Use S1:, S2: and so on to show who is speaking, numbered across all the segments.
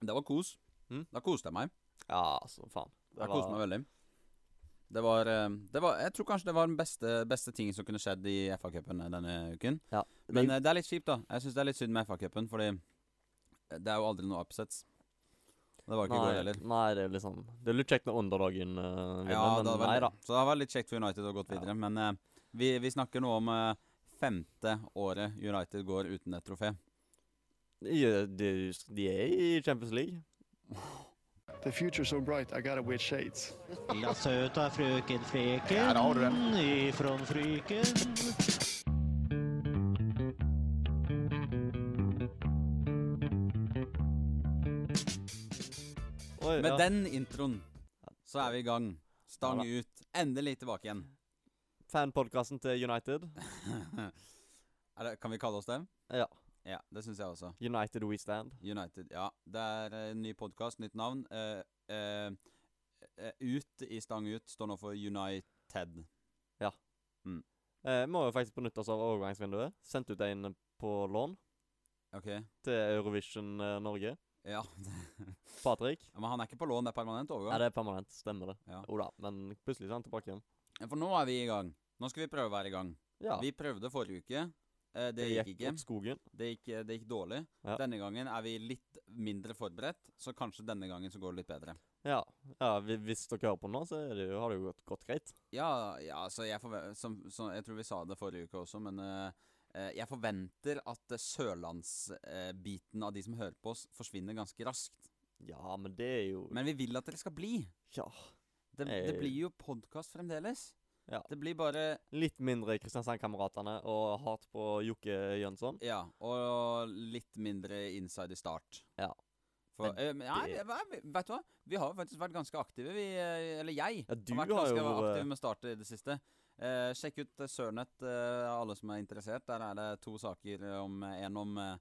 S1: Det var kos.
S2: Mm.
S1: Da koste jeg meg.
S2: Ja, altså, faen. Det
S1: Jeg koste meg veldig. Det var, eh, det var Jeg tror kanskje det var den beste, beste tingen som kunne skjedd i FA-cupen denne uken.
S2: Ja.
S1: Men eh, det er litt kjipt, da. Jeg syns det er litt synd med FA-cupen, fordi det er jo aldri noe upsets. Det var ikke nei, går heller.
S2: nei, det er liksom Det er litt kjekt med underdagen uh, vinner,
S1: Ja,
S2: men
S1: det var
S2: nei da.
S1: Så det har vært litt kjekt for United å gå gått videre. Men uh, vi, vi snakker nå om uh, femte året United går uten et trofé.
S2: De, de, de er i Champions League.
S3: The future so bright, I gotta wear shades.
S4: La søta frøken Freken
S3: Ja, har du den.
S4: ifrån Fryken.
S2: Oi,
S1: Med
S2: ja.
S1: den introen så er vi i gang. Stang
S2: Ja
S1: ut. Endelig tilbake igjen.
S2: Fanpodkasten til United.
S1: Er det, kan vi kalle oss det?
S2: Ja.
S1: Ja, det syns jeg også.
S2: United We Stand.
S1: United. Ja. Det er en ny podkast, nytt navn. Eh, eh, eh, ut i Stang ut står nå for United.
S2: Ja Eh, må jo faktisk benytte oss av overgangsvinduet. Sendt ut en på lån
S1: OK?
S2: til Eurovision eh, Norge.
S1: Ja.
S2: Patrick.
S1: ja. Men han er ikke på lån, det er permanent overgang?
S2: Ja, det er permanent. Stemmer det.
S1: Ja.
S2: Da, men plutselig er han tilbake igjen.
S1: For nå er vi i gang. Nå skal vi prøve å være i gang.
S2: Ja.
S1: Vi prøvde forrige uke. Eh, det gikk ikke.
S2: skogen.
S1: Det gikk, det gikk dårlig.
S2: Ja.
S1: Denne gangen er vi litt mindre forberedt, så kanskje denne gangen så går det litt bedre.
S2: Ja. ja hvis dere hører på nå, så det jo, har det jo gått, gått greit.
S1: Ja, ja så jeg som, som, Jeg tror vi sa det forrige uke også, men eh, eh, jeg forventer at uh, sørlandsbiten av de som hører på oss, forsvinner ganske raskt.
S2: Ja, men det er jo
S1: Men vi vil at dere skal bli.
S2: Ja.
S1: Det,
S2: Eh.
S1: det blir jo podkast fremdeles.
S2: Ja.
S1: Det blir bare
S2: Litt mindre Kristiansand-kameratene og hat på Jokke Jønsson.
S1: Ja, og litt mindre inside i start.
S2: Ja.
S1: For,
S2: Men
S1: eh, men, ja, vet du hva? Vi har faktisk vært ganske aktive, vi. eh, Eller jeg.
S2: Ja, du
S1: har vært
S2: har
S1: ganske
S2: jo
S1: aktiv med start i det siste. Eh, sjekk ut eh, Sørnett, eh, alle som er interessert. Der er det to saker om En om eh,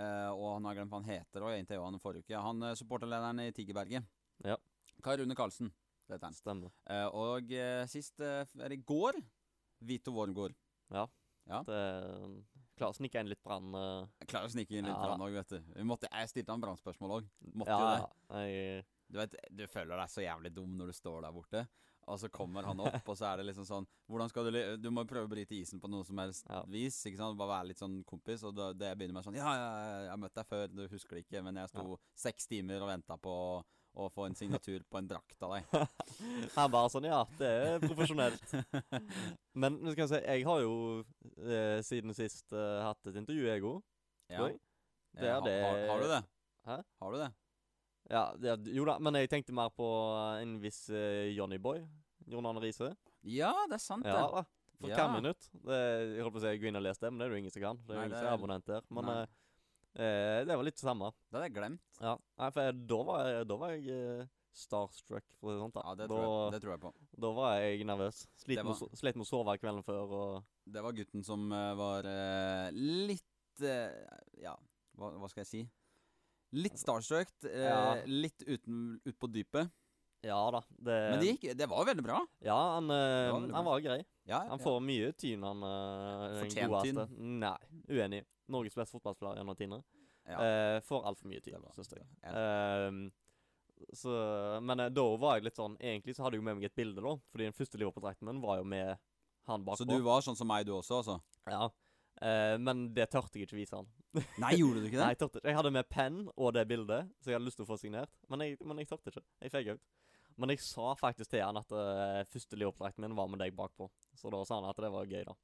S1: eh, Og han har glemt hva han heter, og jeg intervjuet han forrige uke. Han supporterlederen i Tigerberget.
S2: Ja.
S1: Kai Rune Karlsen. Det er den.
S2: Stemmer.
S1: Eh, og eh, sist, eh, det i går, Vito Wormgård.
S2: Ja.
S1: Ja.
S2: Det Klarer å snike inn litt brann. eh,
S1: Jeg klarer å snike inn litt
S2: Ja.
S1: brann òg, vet du. Vi måtte, jeg stilte han brannspørsmål òg. Måtte
S2: ja,
S1: jo det.
S2: Jeg,
S1: Du vet, du føler deg så jævlig dum når du står der borte, og så kommer han opp, og så er det liksom sånn Hvordan skal du Du må prøve å bryte isen på noe som helst
S2: Ja.
S1: vis, ikke sant? Bare være litt sånn kompis, og det begynner med sånn Ja, ja, ja, jeg har møtt deg før, du husker det ikke, men jeg sto seks timer og venta på å få en signatur på en drakt av deg.
S2: han bare sånn Ja, det er profesjonelt. Men nå skal jeg si, jeg har jo eh, siden sist eh, hatt et intervju, jeg òg.
S1: Ja.
S2: Det
S1: Eh,
S2: er det
S1: har, har du det?
S2: Hæ?
S1: Har du det?
S2: Ja, det, jo da, men jeg tenkte mer på en viss eh, Johnny Boy. Jon Arne Riise.
S1: Ja, det er sant,
S2: Ja
S1: det.
S2: da. For
S1: Ja.
S2: hver minutt. Det, jeg holdt på å si gå inn og leser det, men det er det jo ingen som kan. Det er jo ingen som er abonnent der. Men
S1: Nei.
S2: Eh, det var litt det samme.
S1: Det hadde jeg glemt.
S2: Ja, Nei, for jeg, da var jeg, da var jeg eh, starstruck, for å si det sånn. da.
S1: Ja, det
S2: da,
S1: tror, jeg, det tror jeg på.
S2: da var jeg nervøs. Slet
S1: Det
S2: med, å
S1: var-
S2: so- slet med å sove kvelden før og
S1: Det var gutten som eh, var eh, litt eh, Ja, hva, hva skal jeg si? Litt starstruck, eh,
S2: Ja.
S1: litt uten, ut på dypet.
S2: Ja da. Det,
S1: Men det gikk Det var veldig bra.
S2: Ja, han, eh,
S1: var
S2: han
S1: bra.
S2: var grei.
S1: Ja,
S2: Han får mye tyn, han den
S1: Fortjent
S2: tyn? Nei, uenig. Norges beste fotballspiller gjennom tidene.
S1: ja.
S2: Uh, får altfor mye tyn, syns jeg.
S1: Ja.
S2: Uh, så, men uh, da var jeg litt sånn Egentlig så hadde jeg jo med meg et bilde, da. Fordi den første Liverpool-drakten min var jo med han bakpå.
S1: Så du var sånn som meg, du også, altså?
S2: Ja. Uh, men det tørte jeg ikke vise han.
S1: Nei, gjorde du ikke det?
S2: Nei, jeg tørte ikke. Jeg hadde med penn og det bildet, så jeg hadde lyst til å få signert. Men jeg, men jeg tørte ikke. Jeg feiga ut. Men jeg sa faktisk til han at uh, første Liverpool-drakten min var med deg bakpå. Så da sa han at det var gøy, da.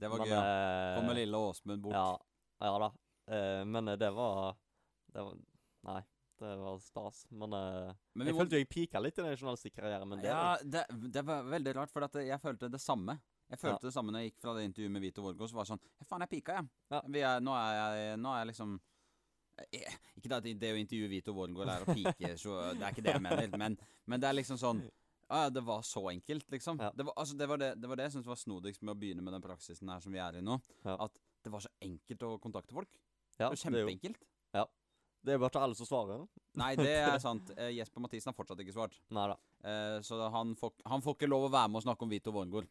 S1: Det var
S2: men,
S1: gøy. ja.
S2: Kom
S1: Kommer lille Åsmund bort.
S2: Ja, ja da. Uh, men eh, det var Det var Nei, det var stas. Men, uh,
S1: Men
S2: jeg
S1: må-
S2: følte jeg pika litt i den journalistikkarrieren min.
S1: Ja, det, det var veldig rart, for jeg følte det samme. Jeg følte
S2: Ja.
S1: det samme når jeg gikk fra det intervjuet med Vito Vorgås. Så var det sånn Ja, faen, jeg pika, jeg.
S2: Ja.
S1: Vi er, nå, er jeg, nå er jeg liksom eh, Ikke det at det å intervjue Vito Wormgård er å pike, så det er ikke det jeg mener. Men, men det er liksom sånn Ja, ja, det var så enkelt, liksom.
S2: Ja.
S1: Det, var, altså, det, var det, det var det jeg syntes var snodigst med å begynne med den praksisen her som vi er i nå.
S2: Ja.
S1: At det var så enkelt å kontakte folk.
S2: Ja,
S1: det var
S2: det ja.
S1: kjempeenkelt.
S2: Det er bare til alle som svarer.
S1: Nei, det er sant. Eh, Jesper Mathisen har fortsatt ikke svart.
S2: Neida.
S1: Eh, så han får, han får ikke lov å være med og snakke om Vito Wormgård.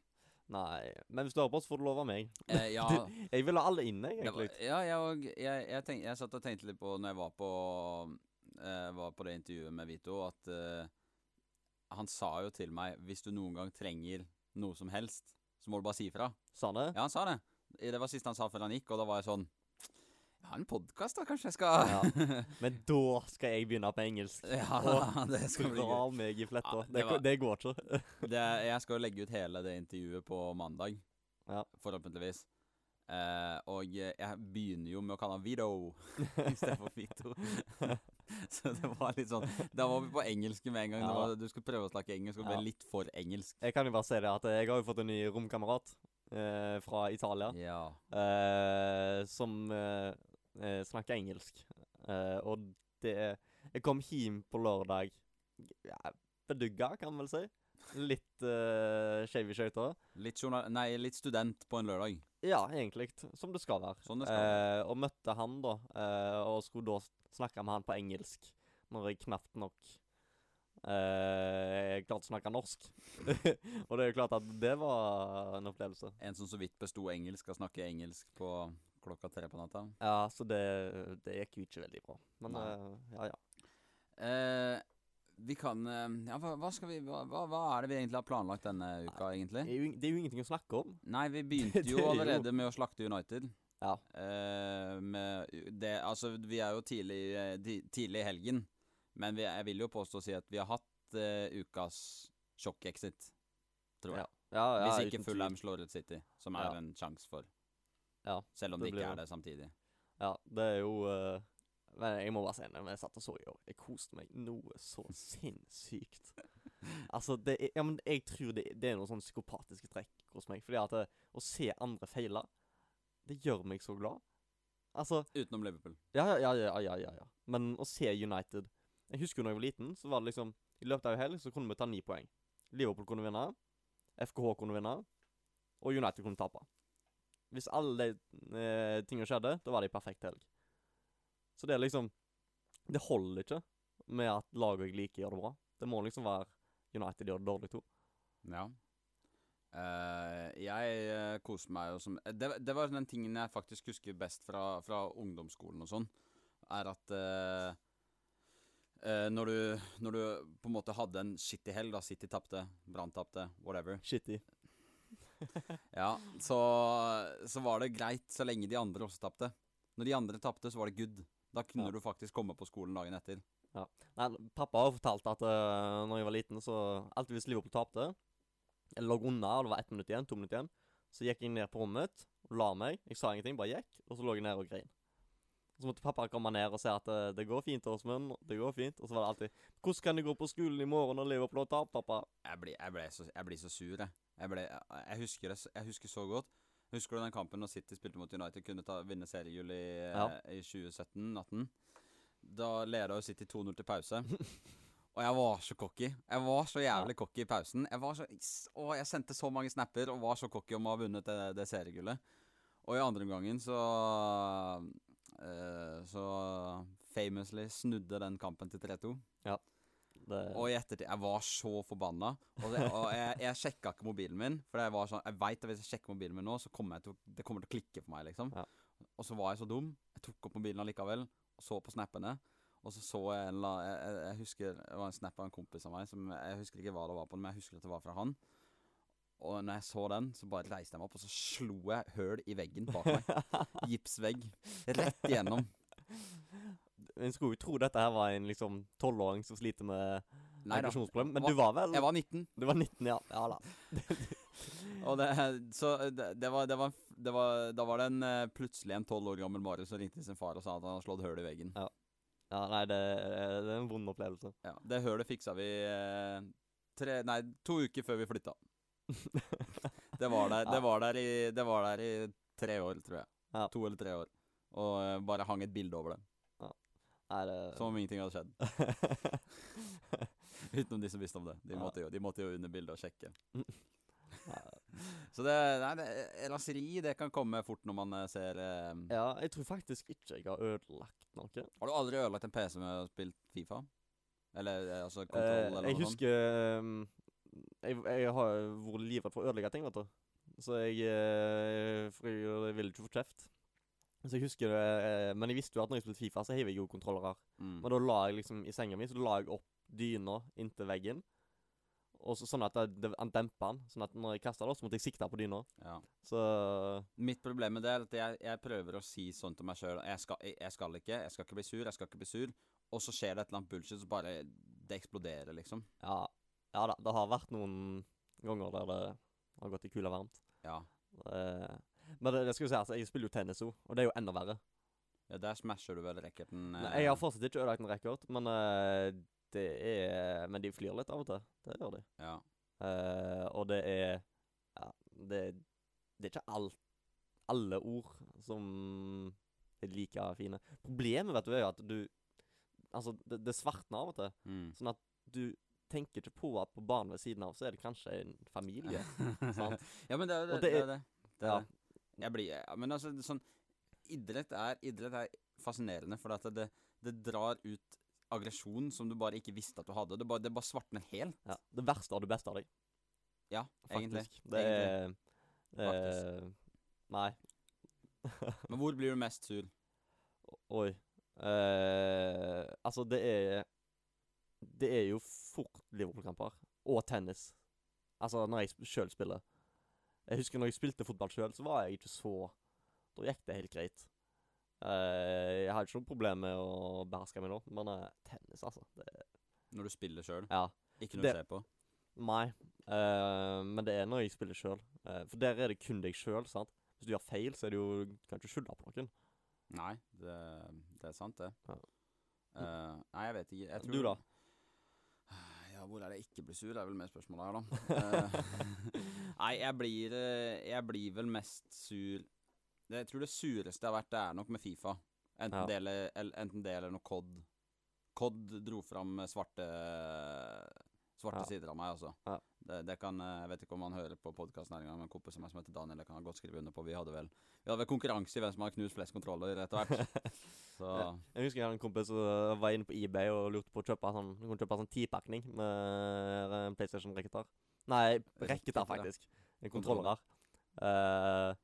S2: Nei. Men hvis du hører på, så får du lov av meg.
S1: Eh, ja,
S2: Jeg vil ha alle inne,
S1: var,
S2: egentlig.
S1: ja jeg, òg. jeg, jeg, tenk, jeg satt og tenkte litt på når jeg var på eh, var på det intervjuet med Vito, at eh, han sa jo til meg hvis du noen gang trenger noe som helst, så må du bare si ifra.
S2: Sa han det?
S1: Ja, han sa det. Det var siste han sa før han gikk, og da var jeg sånn Har en podkast, da. Kanskje jeg skal
S2: Ja. Men da skal jeg begynne på engelsk.
S1: Ja,
S2: Og
S1: det skal bli
S2: Dra
S1: gøy.
S2: meg i fletta.
S1: Ja, det
S2: det,
S1: var-
S2: det går ikke.
S1: Det, jeg skal jo legge ut hele det intervjuet på mandag,
S2: Ja.
S1: forhåpentligvis. Eh, og jeg begynner jo med å kalle han Vito istedenfor Vito. Så det var litt sånn Da var vi på engelsk med en gang. Var, du skulle prøve å snakke engelsk og ble litt for engelsk.
S2: Jeg kan jo bare si det at jeg har jo fått en ny romkamerat eh, fra Italia.
S1: Ja.
S2: eh, som eh, eh, snakker engelsk. Eh, og det Jeg kom hjem på lørdag ja, bedugga, kan man vel si. Litt uh, skeiv i skøyta.
S1: Litt, nei, litt student på en lørdag.
S2: Ja, egentlig. Som det skal være.
S1: Sånn det skal være.
S2: Eh, og møtte han, da, eh, og skulle da snakke med han på engelsk. Når jeg knapt nok eh, klarte å snakke norsk. og det er jo klart at det var en opplevelse.
S1: En som så vidt besto engelsk, skal snakke engelsk på klokka tre på natta.
S2: Ja, så det, det gikk jo ikke veldig bra. Men
S1: Nei.
S2: eh, ja, ja.
S1: Eh, vi kan eh, Ja, hva, hva vi hva, hva er det vi egentlig har planlagt denne uka,
S2: Det
S1: egentlig?
S2: er, jo, det er jo ingenting å snakke om.
S1: Nei, vi begynte jo
S2: allerede jo-
S1: med å slakte United.
S2: Ja.
S1: Eh, med det Altså, vi er jo tidlig, eh, tidlig i helgen, men vi, jeg vil jo påstå å si at vi har hatt eh, ukas sjokk-exit, tror jeg.
S2: Ja, ja,
S1: Hvis ikke Fulham slår ut City, som er en sjanse for.
S2: Ja,
S1: Selv om
S2: det
S1: det ikke er det samtidig.
S2: Ja, det er jo uh, Men jeg må bare si når jeg satt og så i år, jeg koste meg noe så sinnssykt. Altså, det er, ja, men jeg tror det, det er noen sånne psykopatiske trekk hos meg. Fordi at det, å se andre feile, det gjør meg så glad. Altså
S1: Utenom Liverpool.
S2: Ja, ja, ja, ja, ja, ja, ja. Men å se United Jeg husker jo da jeg var liten, så var det liksom I løpet av en helg så kunne vi ta ni poeng. Liverpool kunne vinne, FKH kunne vinne, og United kunne tape. Hvis alle de eh, tingene skjedde, da var det en perfekt helg. Så det er liksom Det holder ikke med at laget jeg liker, gjør det bra. Det må liksom være United gjør det dårlig to.
S1: Ja. Uh, jeg uh, koser meg jo som det, det var den tingen jeg faktisk husker best fra, fra ungdomsskolen og sånn, er at uh, uh, når, du, når du på en måte hadde en shitty helg, da City tapte, Brann tapte, whatever,
S2: Shitty.
S1: Ja, så, så var det greit så lenge de andre også tapte. Når de andre tapte, så var det good. Da kunne
S2: Ja.
S1: du faktisk komme på skolen dagen etter.
S2: Nei, pappa har fortalt at uh, når jeg var liten, så alltid hvis Liverpool tapte, eller lå unna, og det var ett minutt igjen, to minutter igjen, så gikk jeg ned på rommet mitt la meg. Jeg sa ingenting, bare gikk, og så lå jeg nede og grein. Så måtte pappa komme ned og si at uh, det går fint, Åsmund. Det går fint. Og så var det alltid 'Hvordan kan du gå på skolen i morgen når Liverpool har tapt, pappa?'
S1: Jeg blir, jeg blir så, jeg blir så sur, jeg. Jeg, ble, jeg, husker jeg husker så godt. Husker du den kampen når City spilte mot United, kunne ta, vinne seriegull i,
S2: Ja.
S1: i 2017-18? Da leda jo City 2-0 til pause. og jeg var så cocky. Jeg var så jævlig cocky i pausen. Jeg var så Å, jeg sendte så mange snapper og var så cocky om å ha vunnet det, det seriegullet. Og i andre omgangen så eh, Så famously snudde den kampen til 3-2.
S2: Det,
S1: Og i ettertid Jeg var så forbanna. Og, det, og jeg, jeg sjekka ikke mobilen min. For jeg var sånn Jeg veit at hvis jeg sjekker mobilen min nå, så kommer til det kommer til å klikke for meg, liksom.
S2: Ja.
S1: Og så var jeg så dum. Jeg tok opp mobilen allikevel og så på snappene. Og så så jeg en la, jeg, jeg, jeg husker Det var en snap av en kompis av meg. Som, jeg husker ikke hva det var på den, men jeg husker at det var fra han. Og når jeg så den, så bare reiste jeg meg opp, og så slo jeg høl i veggen bak meg. Gipsvegg. Rett igjennom.
S2: En skulle jo tro dette her var en liksom tolvåring som sliter med
S1: Nei
S2: aggresjonsproblem, men
S1: var,
S2: du var vel
S1: Jeg var 19.
S2: Du var 19, ja. Ja da.
S1: Og det, så det, det, var, det, var, det var Da var det en eh, plutselig en tolv år gammel Marius som ringte sin far og sa at han hadde slått hull i veggen.
S2: Ja. Ja, nei, det, det er en vond opplevelse.
S1: Ja, Det hullet fiksa vi eh, tre, nei, to uker før vi flytta. Det var der, det var der, i, det var der i tre år, tror jeg.
S2: Ja.
S1: To eller tre år. Og eh, bare hang et bilde over det.
S2: Nei, det
S1: Som om ingenting hadde skjedd. Utenom de som visste om det. De
S2: Ja.
S1: måtte jo, de måtte jo under bildet og sjekke. Så det, nei, det, raseri det kan komme fort når man eh, ser eh,
S2: Ja, jeg tror faktisk ikke jeg har ødelagt noe.
S1: Har du aldri ødelagt en PC med å spille Fifa? Eller eh, altså
S2: Eh,
S1: kontroll eller
S2: jeg
S1: noe sånt?
S2: husker um, jeg, jeg har vært livredd for å ødelegge ting, vet du. Så jeg, eh, jeg, jeg vil ikke få kjeft. Så jeg husker det eh, Men jeg visste jo at når jeg spilte Fifa, så heiv jeg jo kontrollere.
S1: Mm.
S2: Men da la jeg liksom i senga mi, så la jeg opp dyna inntil veggen. Og så, sånn at det, det, han dempa den. Sånn at når jeg kasta det, så måtte jeg sikte på dyna.
S1: Ja.
S2: Så
S1: Mitt problem med det er at jeg, jeg prøver å si sånn til meg sjøl jeg, jeg, jeg skal ikke, jeg skal ikke bli sur, jeg skal ikke bli sur. Og så skjer det et eller annet bullshit, så bare Det eksploderer, liksom.
S2: ja, ja da. Det har vært noen ganger der det har gått i kula varmt.
S1: Ja.
S2: Eh, men det, det skal jo altså, jeg spiller jo tennis òg, og det er jo enda verre.
S1: ja der smasher du vel racketen
S2: Nei,
S1: eh,
S2: jeg har fortsatt ikke ødelagt en rekord, men eh, det er Men de flyr litt av og til. Det gjør de.
S1: Ja.
S2: Eh, og det er Ja, det, det er ikke alt alle ord som er like fine. Problemet vet du er jo at du Altså, det, det svartner av og til.
S1: Mm.
S2: Sånn at du tenker ikke på at på banen ved siden av så er det kanskje en familie. sant?
S1: ja, men det er jo det.
S2: Og det
S1: det,
S2: er-
S1: er det. det,
S2: ja.
S1: er det. Jeg blir ja, Men altså, sånn Idrett er, idrett er fascinerende, for det, det drar ut aggresjon som du bare ikke visste at du hadde. Det bare, det bare svartner helt.
S2: Ja, det verste av det beste av deg,
S1: Ja, egentlig.
S2: faktisk. Det er
S1: Faktisk.
S2: eh, Nei.
S1: Men hvor blir du mest sur?
S2: Oi. Eh, altså, det er Det er jo fort Liverpool-kamper. Og tennis. Altså, når jeg sjøl spiller. Jeg husker når jeg spilte fotball sjøl, så var jeg ikke så Da gikk det helt greit. Uh, jeg har ikke noe problem med å beherske meg nå, men uh, tennis, altså det,
S1: Når du spiller sjøl?
S2: Ja.
S1: Ikke noe
S2: Det-
S1: å se på?
S2: Nei. uh, men det er når jeg spiller sjøl. for der er det kun deg sjøl, sant. Hvis du gjør feil, så er det jo Du kan ikke skylde på noen.
S1: Nei, det, det er sant, det.
S2: Ja.
S1: Nei, jeg vet ikke. Jeg tror
S2: Du, da?
S1: Ja, hvor er det jeg ikke blir sur, er vel mer spørsmålet her, da. Eh, nei, jeg blir, eh, jeg blir vel mest sur Jeg tror det sureste jeg har vært, det er nok med Fifa. Enten,
S2: Ja.
S1: det, eller, eller, enten det eller noe COD. COD dro fram svarte Svarte
S2: Ja.
S1: sider av meg, altså.
S2: Ja.
S1: Det, det kan, eh, Jeg vet ikke om han hører på podkasten engang, men en kompis av meg som heter Daniel, det kan han godt skrive under på. Vi hadde vel Vi hadde vel konkurranse i hvem som har knust flest kontroller etter hvert. Så.
S2: Jeg husker jeg hadde en kompis som uh, var inne på eBay og lurte på å kjøpe sånn kunne kjøpe sånn tipakning med en PlayStation-rekketer. Nei, rekketer,
S1: Rekketer.
S2: faktisk. En kontroller Eh,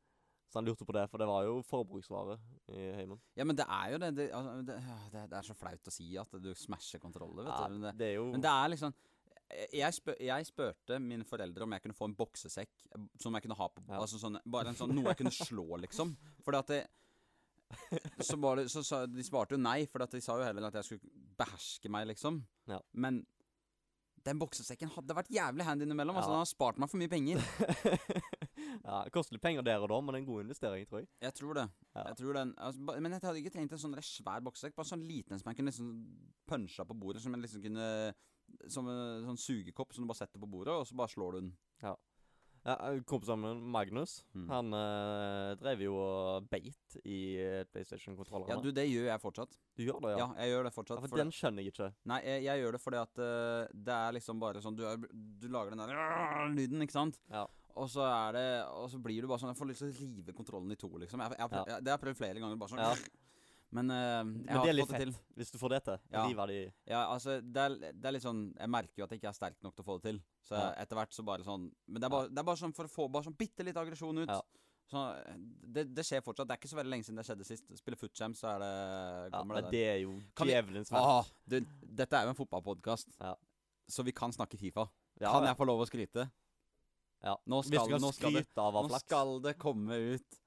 S2: så han lurte på det, for det var jo forbruksvare i heimen.
S1: Ja, men det er jo det. Det, altså, det, det, er så flaut å si at du smasher kontroller, vet
S2: Ja,
S1: du. Men det,
S2: det er jo
S1: men det er liksom jeg, spør, jeg spurte mine foreldre om jeg kunne få en boksesekk eh, som jeg kunne ha på
S2: Ja.
S1: altså sånn, Bare en sånn noe jeg kunne slå, liksom. Fordi at det så, var det, så så, De svarte jo nei, for de sa jo heller at jeg skulle beherske meg, liksom.
S2: Ja.
S1: Men den boksesekken hadde vært jævlig handy innimellom. Altså,
S2: Ja.
S1: den har spart meg for mye penger.
S2: ja, Det koster litt penger der og da, men det er en god investering, tror jeg.
S1: Jeg tror det.
S2: Ja.
S1: Jeg tror den altså, Men jeg hadde ikke trengt en sånn svær boksesekk. Bare sånn liten som jeg kunne liksom punsja på bordet. Som jeg liksom kunne Som en sånn sugekopp som du bare setter på bordet, og så bare slår du den.
S2: Ja, Kompisen min, Magnus,
S1: Mm.
S2: han eh, drev jo og beit i eh, PlayStation-kontrollerne.
S1: Ja, du, det gjør jeg fortsatt.
S2: Du gjør det,
S1: Ja,
S2: ja?
S1: jeg gjør det fortsatt.
S2: Ja, for den skjønner jeg ikke.
S1: Nei, jeg, jeg gjør det fordi at uh, det er liksom bare sånn Du, er, du lager den der lyden, ikke sant?
S2: Ja.
S1: Og så er det Og så blir du bare sånn Jeg får lyst til å rive kontrollen i to, liksom. Jeg, jeg,
S2: Ja.
S1: det har jeg prøvd flere ganger. Bare sånn
S2: Ja.
S1: Men uh, jeg
S2: Men
S1: har
S2: det er litt
S1: til.
S2: fett, hvis du får det til.
S1: Ja.
S2: Rive de
S1: Ja, altså, det er, det er litt sånn Jeg merker jo at jeg ikke er sterk nok til å få det til. Så
S2: Ja.
S1: etter hvert så bare sånn Men det er bare, det er bare sånn for å få bare sånn bitte litt aggresjon ut.
S2: Ja.
S1: Så det, det skjer fortsatt. Det er ikke så veldig lenge siden det skjedde sist. Spiller footjam, så er det
S2: Ja,
S1: kommer
S2: men
S1: det der.
S2: det er jo djevelens verk.
S1: Dette er jo en fotballpodkast,
S2: Ja.
S1: så vi kan snakke Fifa.
S2: Ja,
S1: kan jeg få lov å skryte?
S2: Ja.
S1: Nå skal, nå skal, det, nå skal det komme ut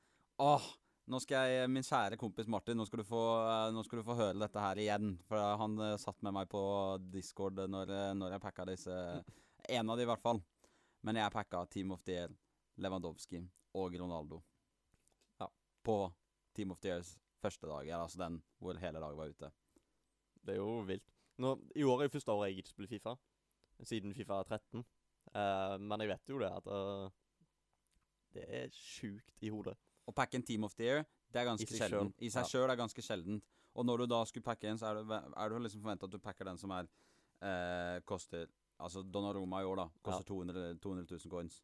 S1: Åh, nå skal jeg, min kjære kompis Martin, nå skal få, eh, nå skal du få høre dette her igjen. For han eh, satt med meg på Discord når, eh, når jeg packa disse En av de, i hvert fall. Men jeg packa Team of the Year, Lewandowski og Ronaldo.
S2: Ja.
S1: På Team of the Years første dag. Altså den hvor hele laget var ute.
S2: Det er jo vilt. Nå, I år er jo første året jeg ikke spiller Fifa, siden Fifa 13. Uh, men jeg vet jo det at uh, det er sjukt i hodet.
S1: Å pakke en Team of the Year, det er ganske
S2: I seg
S1: sjelden.
S2: selv,
S1: I seg
S2: ja.
S1: sjøl er ganske sjeldent. Og når du da skulle pakke en, så er det, er det liksom forventa at du pakker den som er eh, koster Altså Donnaroma i år, da. Koster 200, 200 000 coins.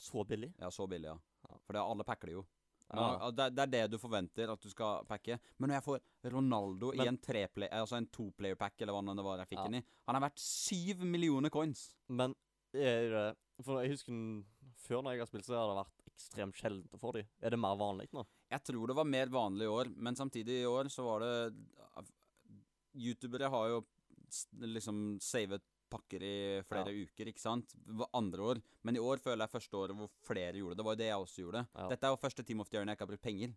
S2: Så billig.
S1: Ja, så billig, ja.
S2: Ja.
S1: For det, alle pakker det jo. Men,
S2: Ja.
S1: det, det er det du forventer at du skal pakke. Men når jeg får Ronaldo i en treplay, altså en toplayer-pack, eller hva det var jeg fikk
S2: Ja.
S1: den i Han er verdt syv millioner coins!
S2: Men jeg, For jeg husker før når jeg har spilt, så har det vært ekstremt sjeldent å få de. Er det mer vanlig nå?
S1: Jeg tror det var mer vanlig i år, men samtidig i år så var det Youtubere har jo liksom savet pakker i flere uker, ikke sant? Andre år. Men i år føler jeg første året hvor flere gjorde det. Det var jo det jeg også gjorde.
S2: Ja.
S1: Dette er jo første Team of the Year når jeg ikke har brukt penger.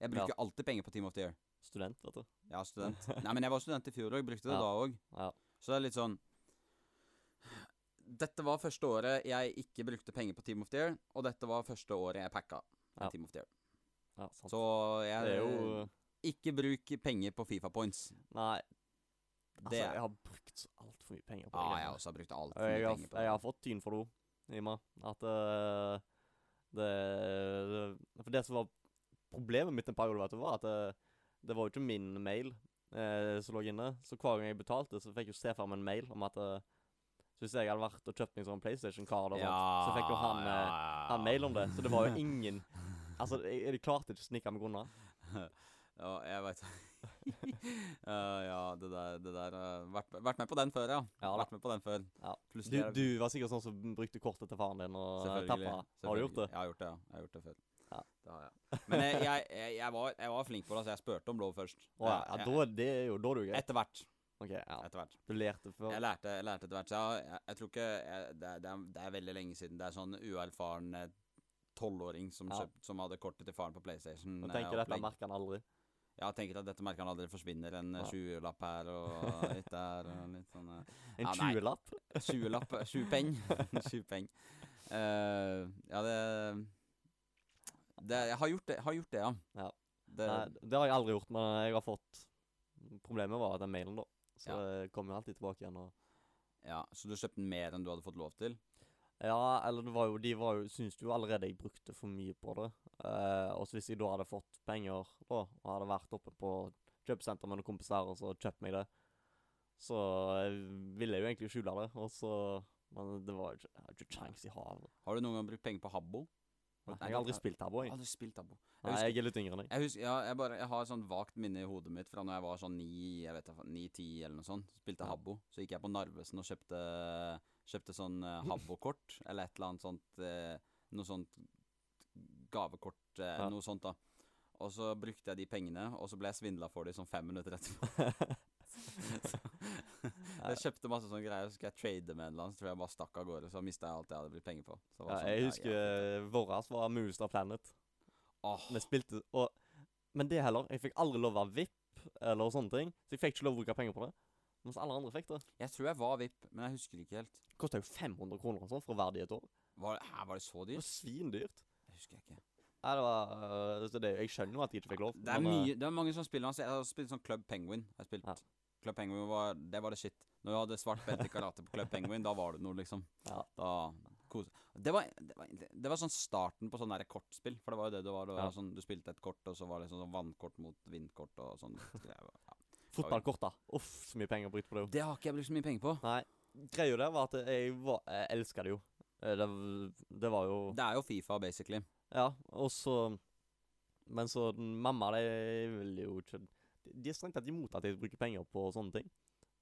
S1: Jeg bruker ja. alltid penger på Team of the Year.
S2: Student, vet du.
S1: Ja, student. Nei, men jeg var student i fjor og brukte det
S2: Ja.
S1: da òg.
S2: Ja.
S1: Så det er litt sånn Dette var første året jeg ikke brukte penger på Team of the Year, og dette var første året jeg packa med
S2: Ja.
S1: Team of the Year.
S2: Ja, sant.
S1: Så jeg
S2: jo
S1: Ikke bruk penger på Fifa points.
S2: Nei. Altså,
S1: Det
S2: jeg har brukt altfor mye penger på det.
S1: Ja,
S2: jeg
S1: også har brukt altfor
S2: for
S1: mye
S2: har,
S1: penger på det.
S2: jeg har fått tyn for det òg, i og med at uh, det, det For det som var problemet mitt en periode, vet du, var at det, det var jo ikke min mail eh, som lå inne. Så hver gang jeg betalte, så fikk jeg jo se frem en mail om at eh, så hvis jeg hadde vært og kjøpt meg sånn PlayStation-card, og sånt, så fikk jo han, eh, han mail om det. Så det var jo ingen Altså, jeg, jeg klarte ikke å snike meg unna.
S1: Ja, jeg veit Ja, det der, det der uh, vært, vært med på den før, ja.
S2: Ja
S1: vært med på den før.
S2: Ja. Du,
S1: er
S2: du var sikkert sånn som brukte kortet til faren din og tappa. Har du gjort det?
S1: Jeg har gjort det, ja. Jeg har gjort det før.
S2: Ja.
S1: Det har jeg. Men jeg, jeg, jeg, var, jeg var flink på det, så jeg spurte om lov først.
S2: Å ja, ja da, det er jo da er du grei.
S1: Etter hvert.
S2: Ok, ja.
S1: Etter hvert.
S2: Du lærte før?
S1: Jeg lærte, jeg lærte etter hvert. Så jeg, jeg, jeg tror ikke jeg, det, er, det, er, veldig lenge siden. Det er sånn uerfaren eh, tolvåring som,
S2: Ja.
S1: kjøpt- som hadde kortet til faren på PlayStation.
S2: Og
S1: eh,
S2: tenker dette merker han aldri.
S1: Ja, tenker at dette merker han aldri forsvinner. En
S2: Ja.
S1: 20-lapp her og litt der og litt sånn eh,
S2: En
S1: Ja, tjuelapp.
S2: 20-lapp?
S1: 20-lapp 20-peng. 20-peng. Eh, ja, det, det Jeg har gjort det, har gjort det ja.
S2: Ja.
S1: Det,
S2: Nei, det har jeg aldri gjort, men jeg har fått Problemet var den mailen, da. Så
S1: Ja.
S2: det kom jo alltid tilbake igjen. Og
S1: ja, Så du kjøpte mer enn du hadde fått lov til?
S2: ja, eller det var jo De var jo syntes jo allerede jeg brukte for mye på det. Eh, og så hvis jeg da hadde fått penger da, og hadde vært oppe på kjøpesenter med noen kompiser og så kjøpt meg det, så eh, ville jeg jo egentlig skjule det. Og så Men det var jo ikke, ikke kjangs i havet.
S1: Har du noen gang brukt penger på Habbo?
S2: Nei,
S1: Nei,
S2: Jeg har aldri spilt her, Jeg.
S1: Aldri spilt Habbo.
S2: Nei,
S1: husker-
S2: jeg er litt yngre enn deg.
S1: Jeg husker, ja, jeg, bare, jeg har et sånn vagt minne i hodet mitt fra når jeg var sånn ni, jeg vet ikke, ni-ti eller noe sånt. Spilte
S2: Ja.
S1: Habbo. Så gikk jeg på Narvesen og kjøpte, kjøpte sånn uh, Habbo-kort, eller et eller annet sånt uh, Noe sånt gavekort, uh,
S2: Ja.
S1: noe sånt da. Og så brukte jeg de pengene, og så ble jeg svindla for de sånn fem minutter etterpå. Så jeg kjøpte masse sånne greier, så skulle jeg trade med en eller annen, så tror jeg bare stakk av gårde. Så mista jeg alt jeg hadde blitt penger på. Så var
S2: Ja,
S1: sånn,
S2: jeg husker
S1: ja.
S2: uh, våras var Moonstar Planet.
S1: Oh.
S2: Vi spilte og Men det heller. Jeg fikk aldri lov å være VIP eller sånne ting. Så jeg fikk ikke lov å bruke penger på det. Mens alle andre fikk det.
S1: jeg tror jeg var VIP, men jeg husker ikke helt.
S2: Det kosta jo 500 kroner og sånn for å være det i et år.
S1: Var, her var det så dyrt?
S2: Det var svindyrt.
S1: Det husker jeg ikke.
S2: Nei, det var øh, så det, Jeg skjønner jo at jeg ikke fikk lov.
S1: Det er
S2: men, øh,
S1: mye Det er mange som spiller altså, Jeg har spilt sånn Club Penguin. Jeg har spilt
S2: Ja.
S1: Club Penguin var Det var det shit. Når du hadde svart belte i karate på Club Penguin, da var det noe, liksom.
S2: Ja.
S1: Da kos det var, det, var, det var sånn starten på sånn der kortspill. For det var jo det det var. Det var
S2: Ja.
S1: sånn, du spilte et kort, og så var det sånn, sånn vannkort mot vindkort og sånn. Ja.
S2: Fotballkort, da. Uff, så mye penger å bruke på det. jo.
S1: Det har ikke jeg brukt så mye penger på.
S2: Nei. Greia der var at jeg, var, jeg elska det jo. Eh, Det, det var jo
S1: Det er jo Fifa, basically.
S2: Ja, og så Men så mamma, de vil jo ikke De er strengt tatt imot at jeg bruker penger på sånne ting.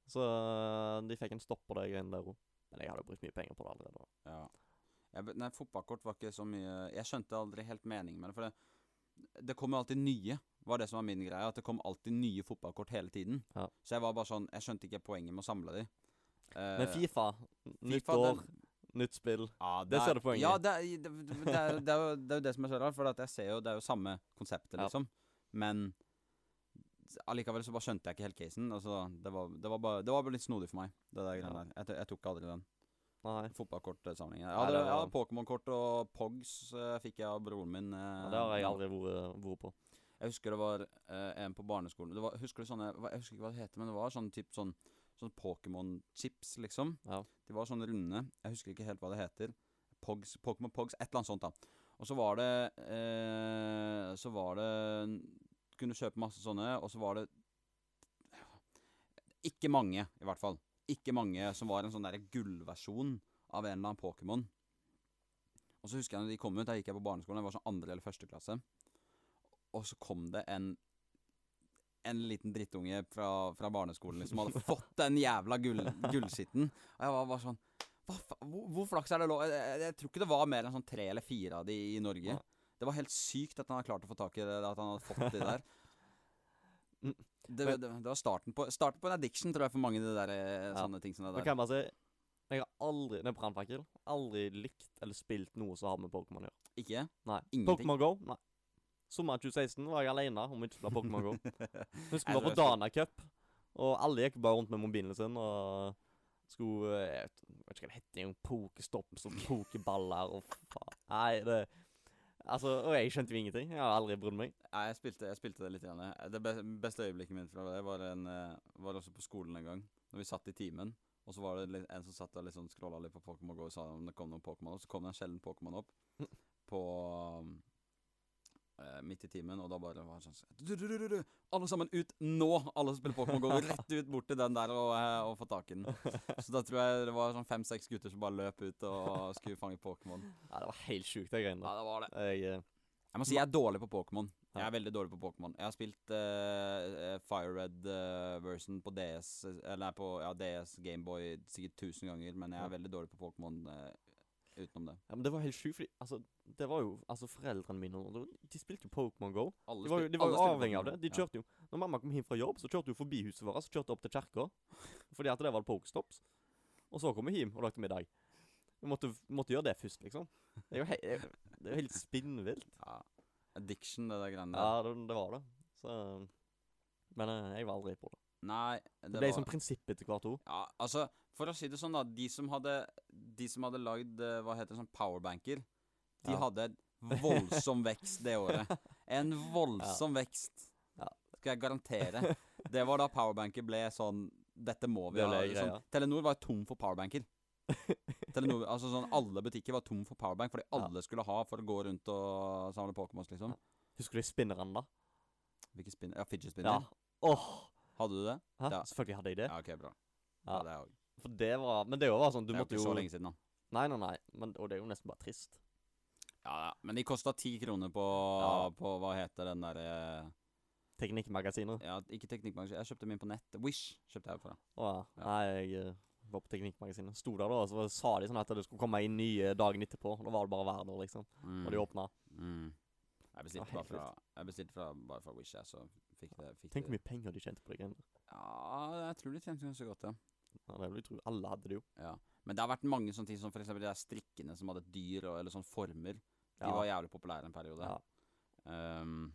S2: Så øh, de fikk en stopp på de greiene der òg. Men jeg hadde brukt mye penger på det allerede.
S1: Ja. Jeg, nei, fotballkort var ikke så mye Jeg skjønte aldri helt meningen med det. For det, det kom jo alltid nye, var det som var min greie. At det kom alltid nye fotballkort hele tiden.
S2: Ja.
S1: Så jeg var bare sånn Jeg skjønte ikke poenget med å samle de. Eh,
S2: Men Fifa, nytt
S1: FIFA,
S2: år,
S1: den-
S2: nytt spill.
S1: ja,
S2: det ser du poenget
S1: Ja,
S2: i.
S1: det, er- det, det, det, er, det, jo, det det som er så rart. For jeg ser jo Det er jo samme konseptet,
S2: Ja.
S1: liksom. Men allikevel så bare skjønte jeg ikke helt casen. Altså, det, var, det, var bare, det var bare litt snodig for meg, det der greiene
S2: Ja.
S1: der. Jeg, jeg tok aldri den
S2: Nei.
S1: fotballkortsamlingen. Jeg
S2: Nei,
S1: hadde,
S2: var-
S1: hadde Pokémon-kort og Pogs uh, fikk jeg av broren min. Uh,
S2: Ja, det har jeg aldri vært, vært på.
S1: Jeg husker det var eh, en på barneskolen det var, Husker du sånne Jeg husker ikke hva det heter, men det var sånn typ sånn Sånn Pokémon-chips, liksom.
S2: Ja.
S1: De var sånn runde. Jeg husker ikke helt hva det heter. Pogs, Pokémon Pogs, et eller annet sånt, da. Og så var det eh, Så var det Kunne kjøpe masse sånne, og så var det Ikke mange, i hvert fall. Ikke mange som var en sånn derre gullversjon av en eller annen Pokémon. Og så husker jeg når de kom ut, da gikk jeg på barneskolen, jeg var sånn andre eller første klasse. Og så kom det en En liten drittunge fra, fra barneskolen liksom hadde fått den jævla gull, gullskitten. Og jeg var bare sånn Hva hvor, hvor flaks er det lov? Jeg, jeg, jeg tror ikke det var mer enn sånn tre eller fire av de i Norge.
S2: Ja.
S1: Det var helt sykt at han hadde klart å få tak i det, at han hadde fått det der.
S2: Mm.
S1: Det, det, det var starten på, starten på en addiction, tror jeg, for mange. Det der, eh,
S2: Ja.
S1: sånne ting som det
S2: Men
S1: der.
S2: jeg bare si Jeg har aldri Det er brannfakkel. Aldri likt eller spilt noe som har med Pokémon å gjøre.
S1: Ikke?
S2: Nei.
S1: Ingenting.
S2: Pokémon Go? Nei. Sommeren 2016 var jeg alene om ikke spille Pokémon Go. Husker vi var på Dana Cup, og alle gikk bare rundt med mobilen sin og skulle eh, Jeg vet ikke hva det heter pokestopp og pokeballer og faen. Nei, det Altså, og jeg skjønte jo ingenting. Jeg har aldri brydd meg.
S1: Nei, jeg spilte, jeg spilte det litt. igjen. Det beste øyeblikket mitt fra det var, en, eh, var også på skolen en gang. Når vi satt i timen, og så var det en som satt og liksom scrolla litt på Pokémon Go og sa om det kom noen Pokémon, og så kom det en sjelden Pokémon opp på midt i timen, og da bare var det sånn Alle sammen ut nå! Alle som spiller Pokémon Go, rett ut bort til den der og, eh, og få tak i den. Så da tror jeg det var sånn fem-seks gutter som bare løp ut og skulle fange Pokémon.
S2: Ja, det var helt sjukt, de greiene
S1: Ja, det var det.
S2: Jeg, eh,
S1: Jeg må si jeg er dårlig på Pokémon. Jeg er veldig dårlig på Pokémon. Jeg har spilt uh, Fire Red-version på DS Eller på ja, DS Gameboy sikkert tusen ganger, men jeg er veldig dårlig på Pokémon eh, utenom det.
S2: ja, men det var helt sjukt, fordi altså, det var jo Altså, foreldrene mine de- spilte jo Pokémon Go.
S1: Alle
S2: De var jo, de var jo avhengig av det. De kjørte jo Når mamma kom hjem fra jobb, så kjørte hun forbi huset vårt. Så kjørte opp til kirka. Fordi at det var Pokestops. Og så kom hun hjem og lagde middag. Vi måtte, måtte gjøre det først, liksom. Det er jo, he det er jo helt spinnvilt.
S1: Ja. Addiction, det der greiene der.
S2: Ja, det, det var det. Så Men eh, jeg var aldri på det.
S1: Nei,
S2: Det
S1: det
S2: ble
S1: var
S2: sånn prinsipp etter hvert ord.
S1: Ja, altså, for å si det sånn, da. De som hadde De som hadde lagd eh, Hva heter det, sånn powerbanker, de
S2: Ja.
S1: hadde voldsom vekst det året. En voldsom vekst. Skal jeg garantere. Det var da powerbanker ble sånn Dette må vi
S2: Det
S1: ha. Sånn. Telenor var tom for powerbanker. Telenor, altså sånn Alle butikker var tom for powerbank fordi
S2: Ja.
S1: alle skulle ha for å gå rundt og samle Pokémons, liksom.
S2: Husker du spinneren spinnerne, da?
S1: Hvilke spinner? Ja, fidget
S2: Ja.
S1: spinner. Hadde du det?
S2: Hæ?
S1: Ja.
S2: Selvfølgelig hadde jeg det.
S1: Ja, ok, bra.
S2: Ja.
S1: Ja, det.
S2: For det var Men det var sånn Du
S1: Det er jo
S2: måtte
S1: ikke
S2: jo
S1: så lenge siden, da.
S2: Nei, nei, nei. Men, og det er jo nesten bare trist.
S1: Ja, ja. Men de kosta ti kroner på,
S2: Ja.
S1: på Hva heter den derre
S2: Teknikkmagasiner.
S1: Ja, ikke Teknikkmagasin. Jeg kjøpte min på nett. Wish kjøpte jeg på.
S2: Å ja.
S1: Ja.
S2: Nei, jeg eh, var på Teknikkmagasinet. Sto der da, og så sa de sånn at det skulle komme inn nye dagen etterpå. Da var det bare hver dag, liksom.
S1: Mm.
S2: Og de åpna.
S1: Mm. Jeg bestilte bare fra, jeg bestilte fra, bare fra Wish, jeg, så fikk det fikk
S2: Tenk hvor mye penger de tjente på det greiene.
S1: Ja, jeg tror de tjente ganske godt, ja.
S2: Ja, det vil jeg tro. Alle hadde det jo.
S1: ja. Men det har vært mange sånne ting som eksempel de der strikkene som hadde dyr, og, eller sånne former. De
S2: Ja.
S1: var jævlig populære en periode.
S2: Ja.
S1: Um,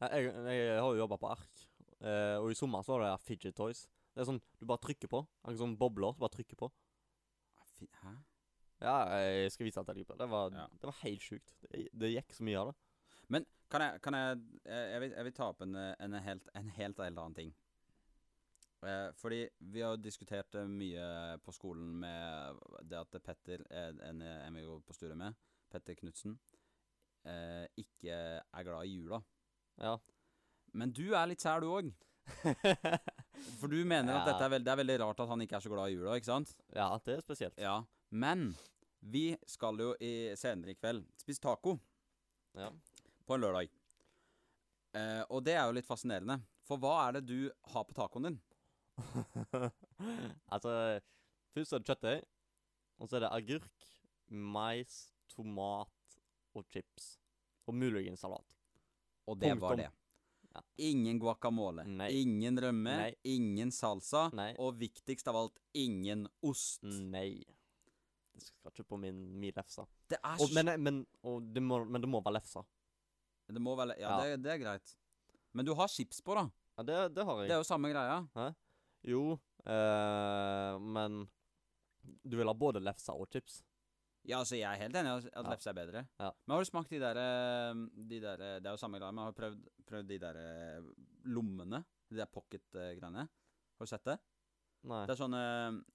S2: Jeg, jeg, har jo jobba på Ark, eh, og i sommer så var det der fidget toys. Det er sånn du bare trykker på. Akkurat som bobler. Du bare trykker på.
S1: fi- hæ?
S2: Ja, jeg skal vise jeg liker det. Var,
S1: Ja.
S2: det var helt sjukt. Det, det gikk så mye av det.
S1: Men kan jeg, kan jeg jeg, jeg, vil, jeg vil ta opp en, eh, en, helt, en helt, helt annen ting. Eh, fordi vi har jo diskutert eh, mye på skolen med det at Petter, eh, en, vi går på studiet med, Petter Knutsen, eh, ikke er glad i jula.
S2: Ja.
S1: Men du er litt sær, du òg. For du mener at dette er, veld, det er veldig rart at han ikke er så glad i jula, ikke sant?
S2: ja, det er spesielt.
S1: Ja. Men vi skal jo i, senere i kveld spise taco
S2: Ja.
S1: på en lørdag. Eh, og det er jo litt fascinerende. For hva er det du har på tacoen din?
S2: altså, først er det kjøttdeig, og så er det agurk, mais, tomat og chips. Og muligens salat.
S1: Og det var
S2: Punktum.
S1: det.
S2: Ja.
S1: Ingen guacamole,
S2: Nei.
S1: ingen rømme,
S2: Nei.
S1: ingen salsa,
S2: Nei.
S1: og viktigst av alt, ingen ost.
S2: Nei. Det skal ikke på min, min lefse.
S1: Det er
S2: Og, men, men, og det må, men det må være lefse.
S1: Det må være Ja,
S2: Ja.
S1: Det, det er greit. Men du har chips på, da.
S2: Ja, det, det har jeg.
S1: Det er jo samme greia.
S2: Jo, eh, men du vil ha både lefse og chips?
S1: Ja, altså Jeg er helt enig i at
S2: Ja.
S1: lefse er bedre.
S2: Ja.
S1: Men har du smakt de der, eh, de der eh, Det er jo samme greia, men har du prøvd, prøvd de der lommene? De der pocket-greiene? Har du sett det?
S2: Nei.
S1: Det er sånn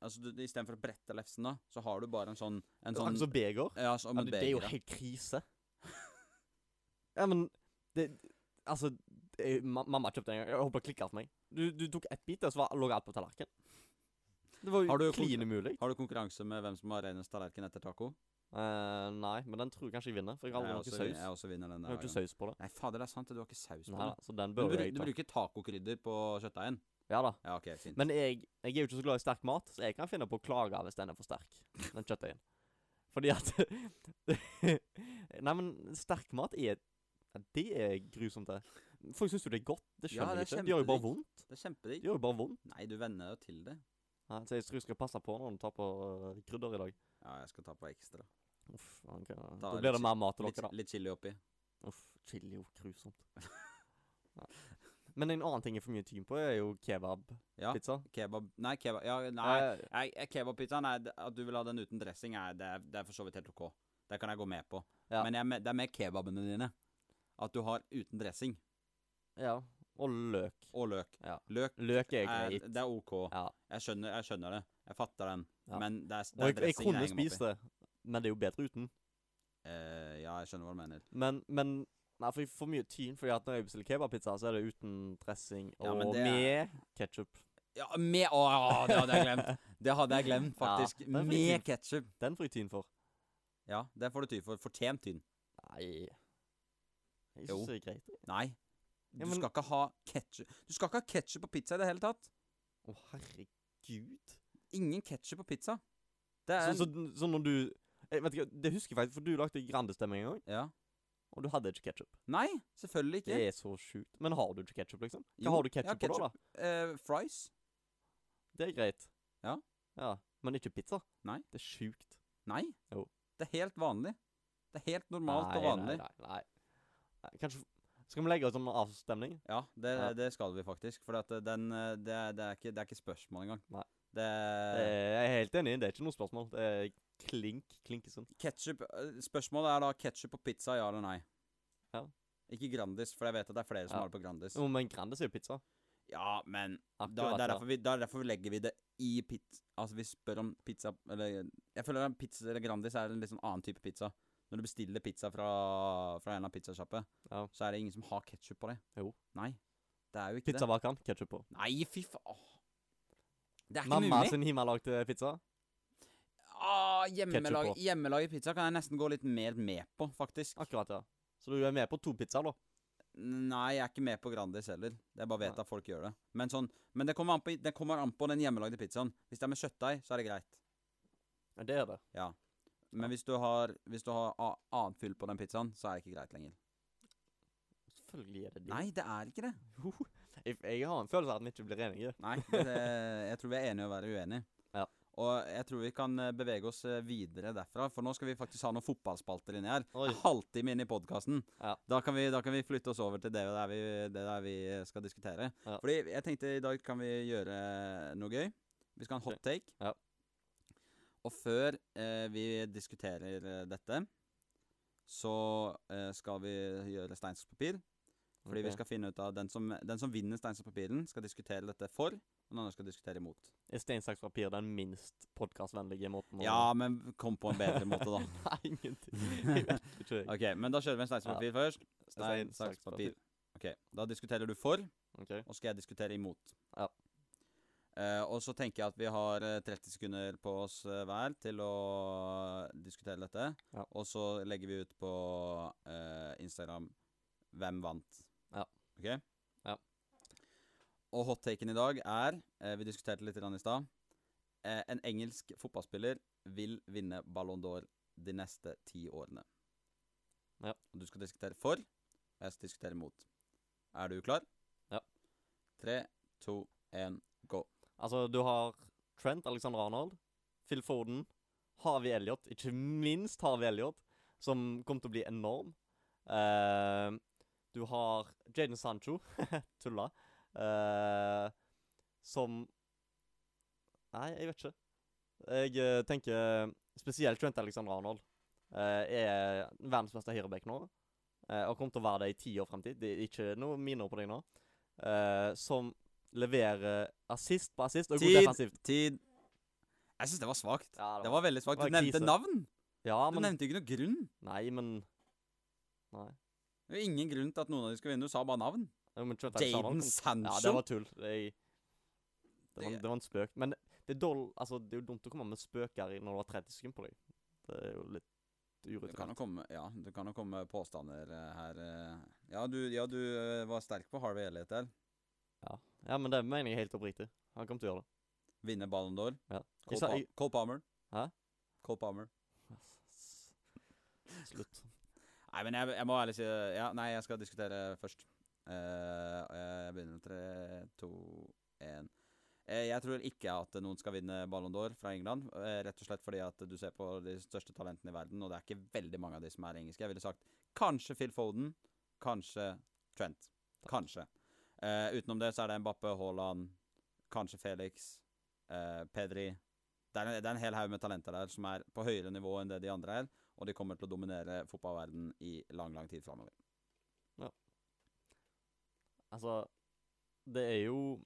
S1: Altså du, Istedenfor å brette lefsen, da, så har du bare en sånn En sånn
S2: akkurat som beger.
S1: Ja, så,
S2: Ja,
S1: et
S2: det, det er jo helt krise. ja, men det Altså, ma mamma kjøpte en gang. Jeg håper det klikka for meg. Du, du tok ett bit, og så var- lå alt på tallerkenen. Det var jo
S1: kon-
S2: klin umulig.
S1: Har du konkurranse med hvem som har renest tallerken etter taco?
S2: Uh, nei, men den tror jeg kanskje jeg vinner, for jeg har aldri noe saus.
S1: jeg også vinner den
S2: Jeg har ikke saus på det.
S1: Nei, fader, det er sant. Du har ikke saus på
S2: Nei,
S1: det.
S2: så den
S1: Du,
S2: bør
S1: bru,
S2: jeg
S1: du bruker tacokrydder på kjøttdeigen.
S2: Ja da.
S1: Ja, ok, fint.
S2: Men jeg, jeg er jo ikke så glad i sterk mat, så jeg kan finne på å klage hvis den er for sterk. Den kjøttdeigen. Fordi at Nei, men sterk mat er Det er grusomt, det. Folk syns jo det er godt. Det
S1: Ja,
S2: skjønner
S1: det er
S2: ikke. Det gjør jo bare vondt.
S1: det er kjempedigg.
S2: De gjør jo bare vondt.
S1: Nei, du venner deg til det.
S2: Ja, så jeg tror jeg skal passe på når du tar på uh, krydder i dag.
S1: Ja, jeg skal ta på ekstra.
S2: Uff, okay. Da
S1: Ta
S2: blir det mer mat til dere, da.
S1: litt chili oppi.
S2: Uff, chili er jo grusomt. Men en annen ting jeg får mye tyn på, er jo kebabpizza.
S1: Ja, kebab Nei, kebab Ja, nei.
S2: Eh,
S1: nei kebabpizza Kebabpizzaen er At du vil ha den uten dressing, nei, det, er, det er for så vidt helt OK. Det kan jeg gå med på.
S2: Ja.
S1: Men jeg, med- det er mer kebabene dine. At du har uten dressing.
S2: Ja. Og løk.
S1: Og løk.
S2: Ja.
S1: Løk
S2: Løk er greit.
S1: det er OK.
S2: Ja.
S1: Jeg skjønner, jeg skjønner det. Jeg fatter den.
S2: Ja.
S1: Men det er, det er
S2: jeg, jeg kunne spist det, men det er jo bedre uten.
S1: Uh, ja, jeg skjønner hva du mener.
S2: Men, men Nei, for jeg får mye tyn fordi at når jeg bestiller kebabpizza, så er det uten dressing og
S1: ja, det
S2: med ketsjup.
S1: Ja, med Å, det hadde jeg glemt! Det hadde jeg glemt, faktisk.
S2: Ja,
S1: med ketsjup.
S2: Den får jeg tyn for.
S1: Ja, den får du tyn for. Fortjent tyn.
S2: Nei Jeg syns det er greit.
S1: Nei. Du
S2: Ja, men-
S1: skal ikke ha ketchup Du skal ikke ha ketsjup på pizza i det hele tatt.
S2: Å, herregud.
S1: Ingen ketsjup på pizza. Det er
S2: Så, så, så når du jeg vet ikke, Det husker jeg faktisk, for du lagde grandestemming en gang,
S1: Ja.
S2: og du hadde ikke ketsjup.
S1: Nei, selvfølgelig ikke.
S2: Det er så sjukt. Men har du ikke ketsjup, liksom? Hva
S1: Jo,
S2: har du ketsjup på da? da?
S1: Uh, fries?
S2: Det er greit.
S1: Ja.
S2: Ja, Men ikke pizza?
S1: Nei.
S2: Det er sjukt.
S1: Nei.
S2: Jo.
S1: Det er helt vanlig. Det er helt normalt og vanlig.
S2: Nei, nei, nei. nei. Kanskje Skal vi legge oss en avstemning?
S1: Ja, det,
S2: Ja.
S1: det skal vi faktisk. For at den, det, er- det, er ikke, det er ikke spørsmål engang.
S2: Nei.
S1: Det
S2: Jeg er helt enig. Det er ikke noe spørsmål. Det er klink, klinkesund.
S1: Ketchup eh, Spørsmålet er da ketsjup på pizza, ja eller nei?
S2: Ja.
S1: Ikke Grandis, for jeg vet at det er flere som
S2: Ja.
S1: har det på Grandis.
S2: Jo, men Grandis er jo pizza.
S1: Ja, men da, det, er derfor vi, da er derfor legger vi det i pizza Altså, vi spør om pizza Eller Jeg føler at pizza eller Grandis er en litt sånn annen type pizza. Når du bestiller pizza fra, fra en av pizzasjappene,
S2: Ja.
S1: så er det ingen som har ketsjup på det.
S2: Jo.
S1: Nei. Det er jo ikke
S2: Pizza hva kan? Ketsjup på.
S1: Nei, fy faen. Det er ikke
S2: Mamma
S1: mulig.
S2: sin hjemmelagde pizza.
S1: Ah, hjemmelag, hjemmelaget pizza kan jeg nesten gå litt mer med på, faktisk.
S2: Akkurat, ja. Så du er med på to pizzaer, da?
S1: Nei, jeg er ikke med på Grandis heller. Jeg bare vet
S2: Nei.
S1: at folk gjør det. Men, sånn, men det, kommer på, det kommer an på den hjemmelagde pizzaen. Hvis det er med kjøttdeig, så er det greit.
S2: Ja, det er det.
S1: Ja. Men hvis du har, hvis du har annet fyll på den pizzaen, så er det ikke greit lenger.
S2: Selvfølgelig er det det.
S1: Nei, det er ikke det.
S2: Jeg, jeg har en følelse av at vi ikke blir enige.
S1: Nei, det, jeg tror vi er enige å være uenige.
S2: Ja.
S1: Og jeg tror vi kan eh, bevege oss eh, videre derfra, for nå skal vi faktisk ha noen fotballspalter inni her.
S2: Oi.
S1: En halvtime inn i podkasten.
S2: Ja.
S1: Da, kan vi- da kan vi flytte oss over til det der vi, det der vi skal diskutere.
S2: Ja.
S1: Fordi jeg tenkte i dag kan vi gjøre noe gøy. Vi skal ha en hot take.
S2: Ja.
S1: Og før eh, vi diskuterer eh, dette, så eh, skal vi gjøre stein, saks, papir. Fordi vi skal finne ut av den som, den som vinner stein, saks, papiren, skal diskutere dette for, og den andre skal diskutere imot.
S2: Er stein, saks, papir den minst podkastvennlige måten å
S1: Ja, men kom på en bedre måte, da.
S2: Nei, ingenting. Jeg vet ikke.
S1: Ok, men da kjører vi en stein, saks,
S2: Ja.
S1: først. Stein,
S2: Stein,
S1: saks,
S2: saks,
S1: papir. Ok, Da diskuterer du for,
S2: okay.
S1: og skal jeg diskutere imot.
S2: Ja.
S1: Eh, og så tenker jeg at vi har eh, 30 sekunder på oss eh, hver til å diskutere dette.
S2: Ja.
S1: Og så legger vi ut på uh, Instagram hvem vant.
S2: Ja.
S1: Ok?
S2: Ja.
S1: Og hot-taken i dag er uh, Vi diskuterte litt i stad. Eh, en engelsk fotballspiller vil vinne Ballon d'Or de neste ti årene.
S2: Ja.
S1: Og du skal diskutere for, og jeg skal diskutere mot. Er du klar?
S2: Ja.
S1: Tre, to, én.
S2: Altså, du har Trent Alexander Arnold, Phil Foden, Harvey Elliot, ikke minst Harvey Elliot, som kommer til å bli enorm. Uh, du har Jaden Sancho, tulla, Uh, som Nei, jeg vet ikke. Jeg uh, tenker spesielt Trent Alexander Arnold Uh, er verdens beste høyreback nå. Uh, og kommer til å være det i ti år fremtid. Det er ikke noe minner på deg nå. som leverer assist på assist og god
S1: Tid!
S2: defensivt.
S1: Tid! Jeg syns det var svakt.
S2: Ja,
S1: Det var veldig svakt.
S2: det
S1: Du
S2: var
S1: nevnte
S2: krise.
S1: navn!
S2: Ja,
S1: Du
S2: men
S1: nevnte ikke noe grunn.
S2: Nei, men Nei.
S1: Det var ingen grunn til at noen av de skulle vinne. Du sa bare navn.
S2: Ja, men Trent Alexander
S1: Jaden
S2: kom-. Ja, det var tull. Jeg, det, var,
S1: Det-
S2: det var en spøk. Men det er, dårl, altså, det er jo dumt å komme med spøker i når du har 30 sekunder på deg. Det er jo litt
S1: Det kan jo
S2: urettferdig.
S1: komme, ja, det kan jo komme påstander eh, her. eh. Ja, du, ja, du eh, var sterk på Harvey Elliot der.
S2: Ja, men det mener jeg helt oppriktig. Han kommer til å gjøre det.
S1: Vinne Ballon d'Or.
S2: Ja.
S1: Cole,
S2: sa- jeg-
S1: Cole Palmer.
S2: Hæ?
S1: Cole Palmer.
S2: Slutt.
S1: Nei, men jeg, jeg må ærlig si Ja, nei, jeg skal diskutere først. Og jeg begynner med tre, to, én. Eh, jeg tror ikke at noen skal vinne Ballon d'Or fra England. rett og slett fordi at du ser på de største talentene i verden, og det er ikke veldig mange av de som er engelske. Jeg ville sagt kanskje Phil Foden, kanskje Trent. Kanskje. Eh, utenom det så er det Mbappe, Haaland, kanskje Felix, uh, Pedri. Det er, en, det er en hel haug med talenter der som er på høyere nivå enn det de andre er. Og de kommer til å dominere fotballverden i lang, lang tid framover. Ja.
S2: Altså, det er jo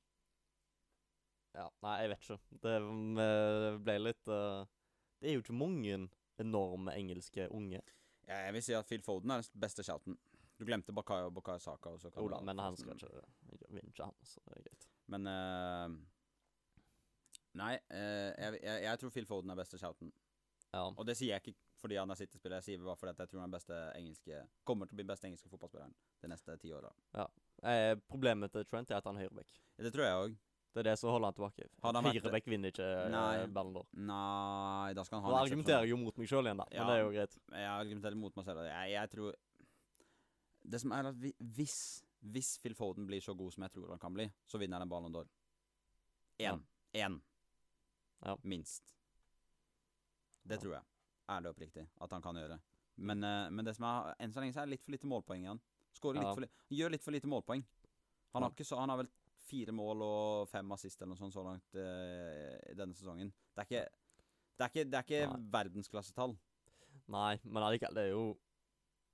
S2: Ja, nei, jeg vet ikke. Det eh, ble litt uh, Det er jo ikke mange enorme engelske unge.
S1: Ja, Jeg vil si at Phil Foden er den beste shouten. Du glemte Bakayo Bakayo Saka.
S2: Da, men han skal ikke vinne ikke han, så det er greit.
S1: Men uh, Nei, uh, jeg, jeg, jeg tror Phil Foden er beste shouten.
S2: Ja.
S1: Og det sier jeg ikke fordi han er City-spiller, jeg sier bare fordi jeg tror han er beste engelske kommer til å bli beste engelske fotballspilleren de neste ti åra.
S2: Eh, problemet til Trent er at han er høyrebekk.
S1: Det tror jeg òg.
S2: Det er det som holder han tilbake. Høyrebekk vinner ikke
S1: Nei.
S2: eh, Ballon d'Or.
S1: Nei, da skal han ha Nå
S2: argumenterer jeg jo mot meg sjøl igjen, da.
S1: Ja.
S2: Men det er jo greit.
S1: Jeg argumenterer mot meg selv. Jeg, jeg tror Det som er at vi, hvis Hvis Phil Foden blir så god som jeg tror han kan bli, så vinner han en Ballon d'Or. Én. Én.
S2: Ja.
S1: Minst. Det tror jeg. Ærlig og oppriktig. At han kan gjøre. Men, eh, men det som er enn så lenge så er det litt for lite målpoeng i han. Skårer litt for li gjør litt for lite målpoeng. Han har ikke så Han har vel fire mål og fem assist eller noe sånt så langt uh, i denne sesongen. Det er ikke Det er ikke, det er ikke verdensklassetall.
S2: Nei, men allikevel, det er jo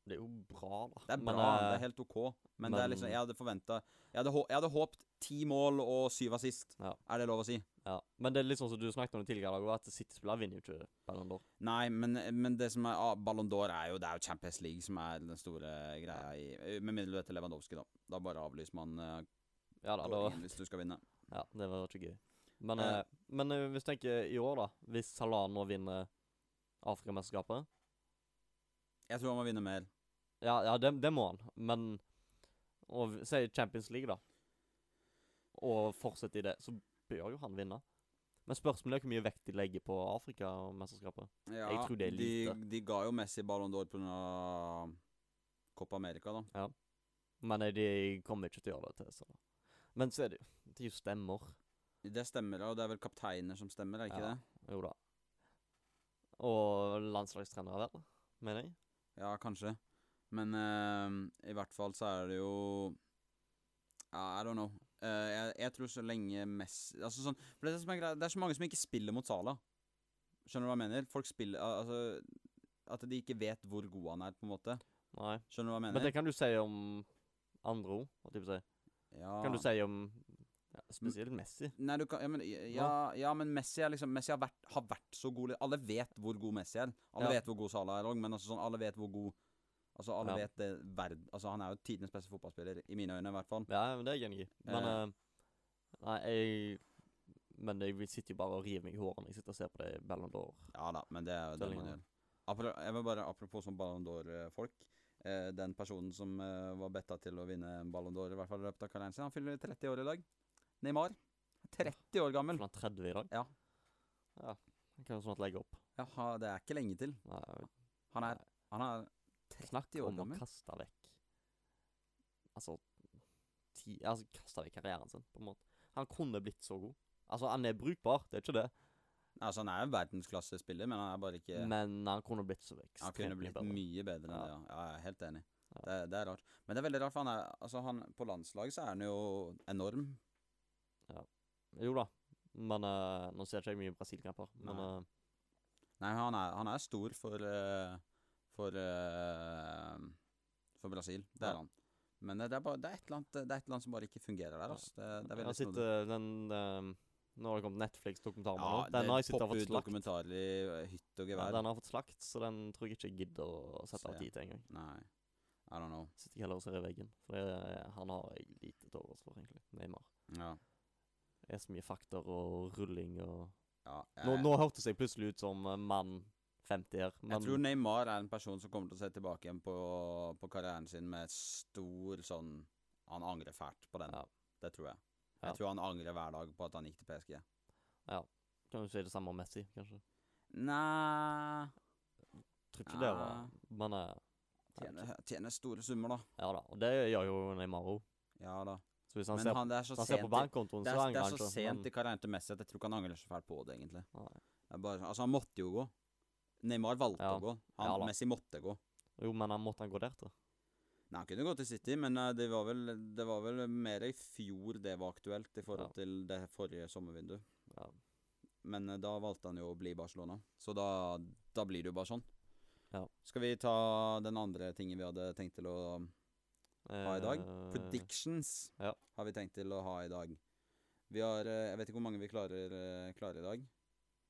S2: Det er jo bra, da.
S1: Det er bra,
S2: Men, eh,
S1: det er helt OK. Men, det er liksom, jeg hadde forventa jeg, jeg hadde håpt ti mål og syv assist.
S2: Ja.
S1: Er det lov å si?
S2: Ja. Men det er litt sånn som du snakket om det tidligere, at City-spillere vinner jo ikke Ballon d'Or.
S1: Nei, men, men det som er ah, Ballon d'Or er jo Det er jo Champions League som er den store greia i Med mindre du heter Lewandowski, da. Da bare avlyser man uh,
S2: Ja da, da
S1: hvis du skal vinne.
S2: Ja, det var ikke gøy. Men,
S1: eh,
S2: men hvis du tenker i år, da. Hvis Salah nå vinner Afrikamesterskapet
S1: Jeg tror han må vinne mer.
S2: Ja, ja det, det må han, men Og si Champions League, da. Og fortsette i det, så bør jo han vinne. Men spørsmålet er hvor mye vekt de legger på Afrikamesterskapet.
S1: Ja,
S2: Jeg tror det er lite.
S1: De, de ga jo Messi Ballon d'Or pga. Copa America, da.
S2: Ja. Men de kommer ikke til å gjøre det til så. Men så er det jo Det er jo stemmer.
S1: Det stemmer, og det er vel kapteiner som stemmer, er ikke
S2: Ja.
S1: det?
S2: Jo da. Og landslagstrenere, vel? Mener jeg.
S1: Ja, kanskje. Men eh, i hvert fall så er det jo Ja, I don't know. Eh, jeg, jeg tror så lenge Messi Altså sånn det er, greia, det er så mange som ikke spiller mot Sala. Skjønner du hva jeg mener? Folk spiller Altså At de ikke vet hvor god han er, på en måte.
S2: Nei.
S1: Skjønner du hva jeg mener?
S2: Men det kan du si om andre ord. si.
S1: ja.
S2: Kan du si om ja, spesielt Messi?
S1: Nei, du kan Ja, men, ja, ja, men Messi liksom Messi har vært, har vært så god Alle vet hvor god Messi er. Alle vet hvor god Salah er òg, men altså sånn Alle vet hvor god Altså alle
S2: Ja.
S1: vet det verd... Altså Han er jo tidenes beste fotballspiller, i mine øyne i hvert fall.
S2: Ja, men det er jeg enig i. Men
S1: Eh.
S2: eh, Nei, jeg Men jeg sitter jo bare og river meg i håret når jeg sitter og ser på det i Ballon d'Or.
S1: Ja da, men det er jo det man gjør. Jeg vil bare, Apropos sånn Ballon d'Or-folk. Eh, den personen som eh, var betta til å vinne Ballon d'Or i hvert fall i løpet av karrieren sin, han fyller 30 år i dag. Neymar. 30 år gammel.
S2: Han er 30 i dag.
S1: Ja.
S2: Ja. Han kan jo sånn at legge opp.
S1: Ja, det er ikke lenge til.
S2: Nei,
S1: Han er, han er
S2: Snakk
S1: 30 år
S2: om å kaste vekk Altså ti, Altså kaste vekk karrieren sin, på en måte. Han kunne blitt så god. Altså, han er brukbar, det er ikke det,
S1: Altså, han er en verdensklassespiller, men han er bare ikke
S2: men han kunne blitt så
S1: Han kunne blitt
S2: bedre.
S1: mye bedre enn
S2: Ja.
S1: det, ja. ja. Jeg er helt enig.
S2: Ja.
S1: Det, det er rart. Men det er veldig rart, for han er Altså, han på landslaget så er han jo enorm. Ja.
S2: Jo da, men uh, nå ser jeg ikke jeg mye Brasil-kamper. Men
S1: Nei.
S2: Uh,
S1: Nei, han er, han er stor for eh, For uh, For Brasil. Det er han. Men det er, bare, det, er annet, det er et eller annet som bare ikke fungerer der. Altså. Det, det er veldig
S2: eh, den eh, Nå har det kommet Netflix-dokumentar
S1: Ja.
S2: Den har jeg sittet og fått slakt.
S1: dokumentarer i eh, hytt og
S2: Ja, den har fått slakt, så den tror jeg ikke jeg gidder å sette av tid til engang.
S1: Nei, I don't know.
S2: Sitter heller og ser i veggen. For jeg, han har jeg lite til overs for, egentlig. Neymar.
S1: Ja.
S2: Det er så mye fakter og rulling og
S1: ja
S2: Nå,
S1: jeg,
S2: nå hørtes jeg plutselig ut som eh, mann 50 her,
S1: jeg tror Neymar er en person som kommer til å se tilbake igjen på, på karrieren sin med stor sånn Han angrer fælt på den.
S2: Ja.
S1: Det tror jeg.
S2: Ja.
S1: Jeg tror han angrer hver dag på at han gikk til PSG.
S2: Kan du si det samme om Messi, kanskje?
S1: Nei
S2: Tror ikke det
S1: da.
S2: Men eh,
S1: tjener, tjener store summer, da.
S2: Ja da. Og det gjør jo Neymar òg.
S1: Ja da.
S2: Så hvis han,
S1: Men
S2: ser,
S1: han, det er så
S2: han ser på bankkontoen, så angrer han ikke.
S1: det er så sent i karrieren til Messi at jeg tror ikke han angrer så fælt på det, egentlig. Bare, altså, han måtte jo gå. Neymar valgte
S2: Ja.
S1: å gå. Han,
S2: Ja.
S1: Messi måtte gå.
S2: Jo, men han måtte han gå der til?
S1: Nei, Han kunne gå til City, men eh, det var vel, det var vel mer i fjor det var aktuelt i forhold
S2: Ja.
S1: til det forrige sommervinduet.
S2: Ja.
S1: Men eh, da valgte han jo å bli Barcelona, så da, da blir det jo bare sånn.
S2: Ja.
S1: Skal vi ta den andre tingen vi hadde tenkt til å ha i dag?
S2: Eh,
S1: Predictions
S2: ja.
S1: har vi tenkt til å ha i dag. Vi har eh, Jeg vet ikke hvor mange vi klarer, eh, klarer i dag.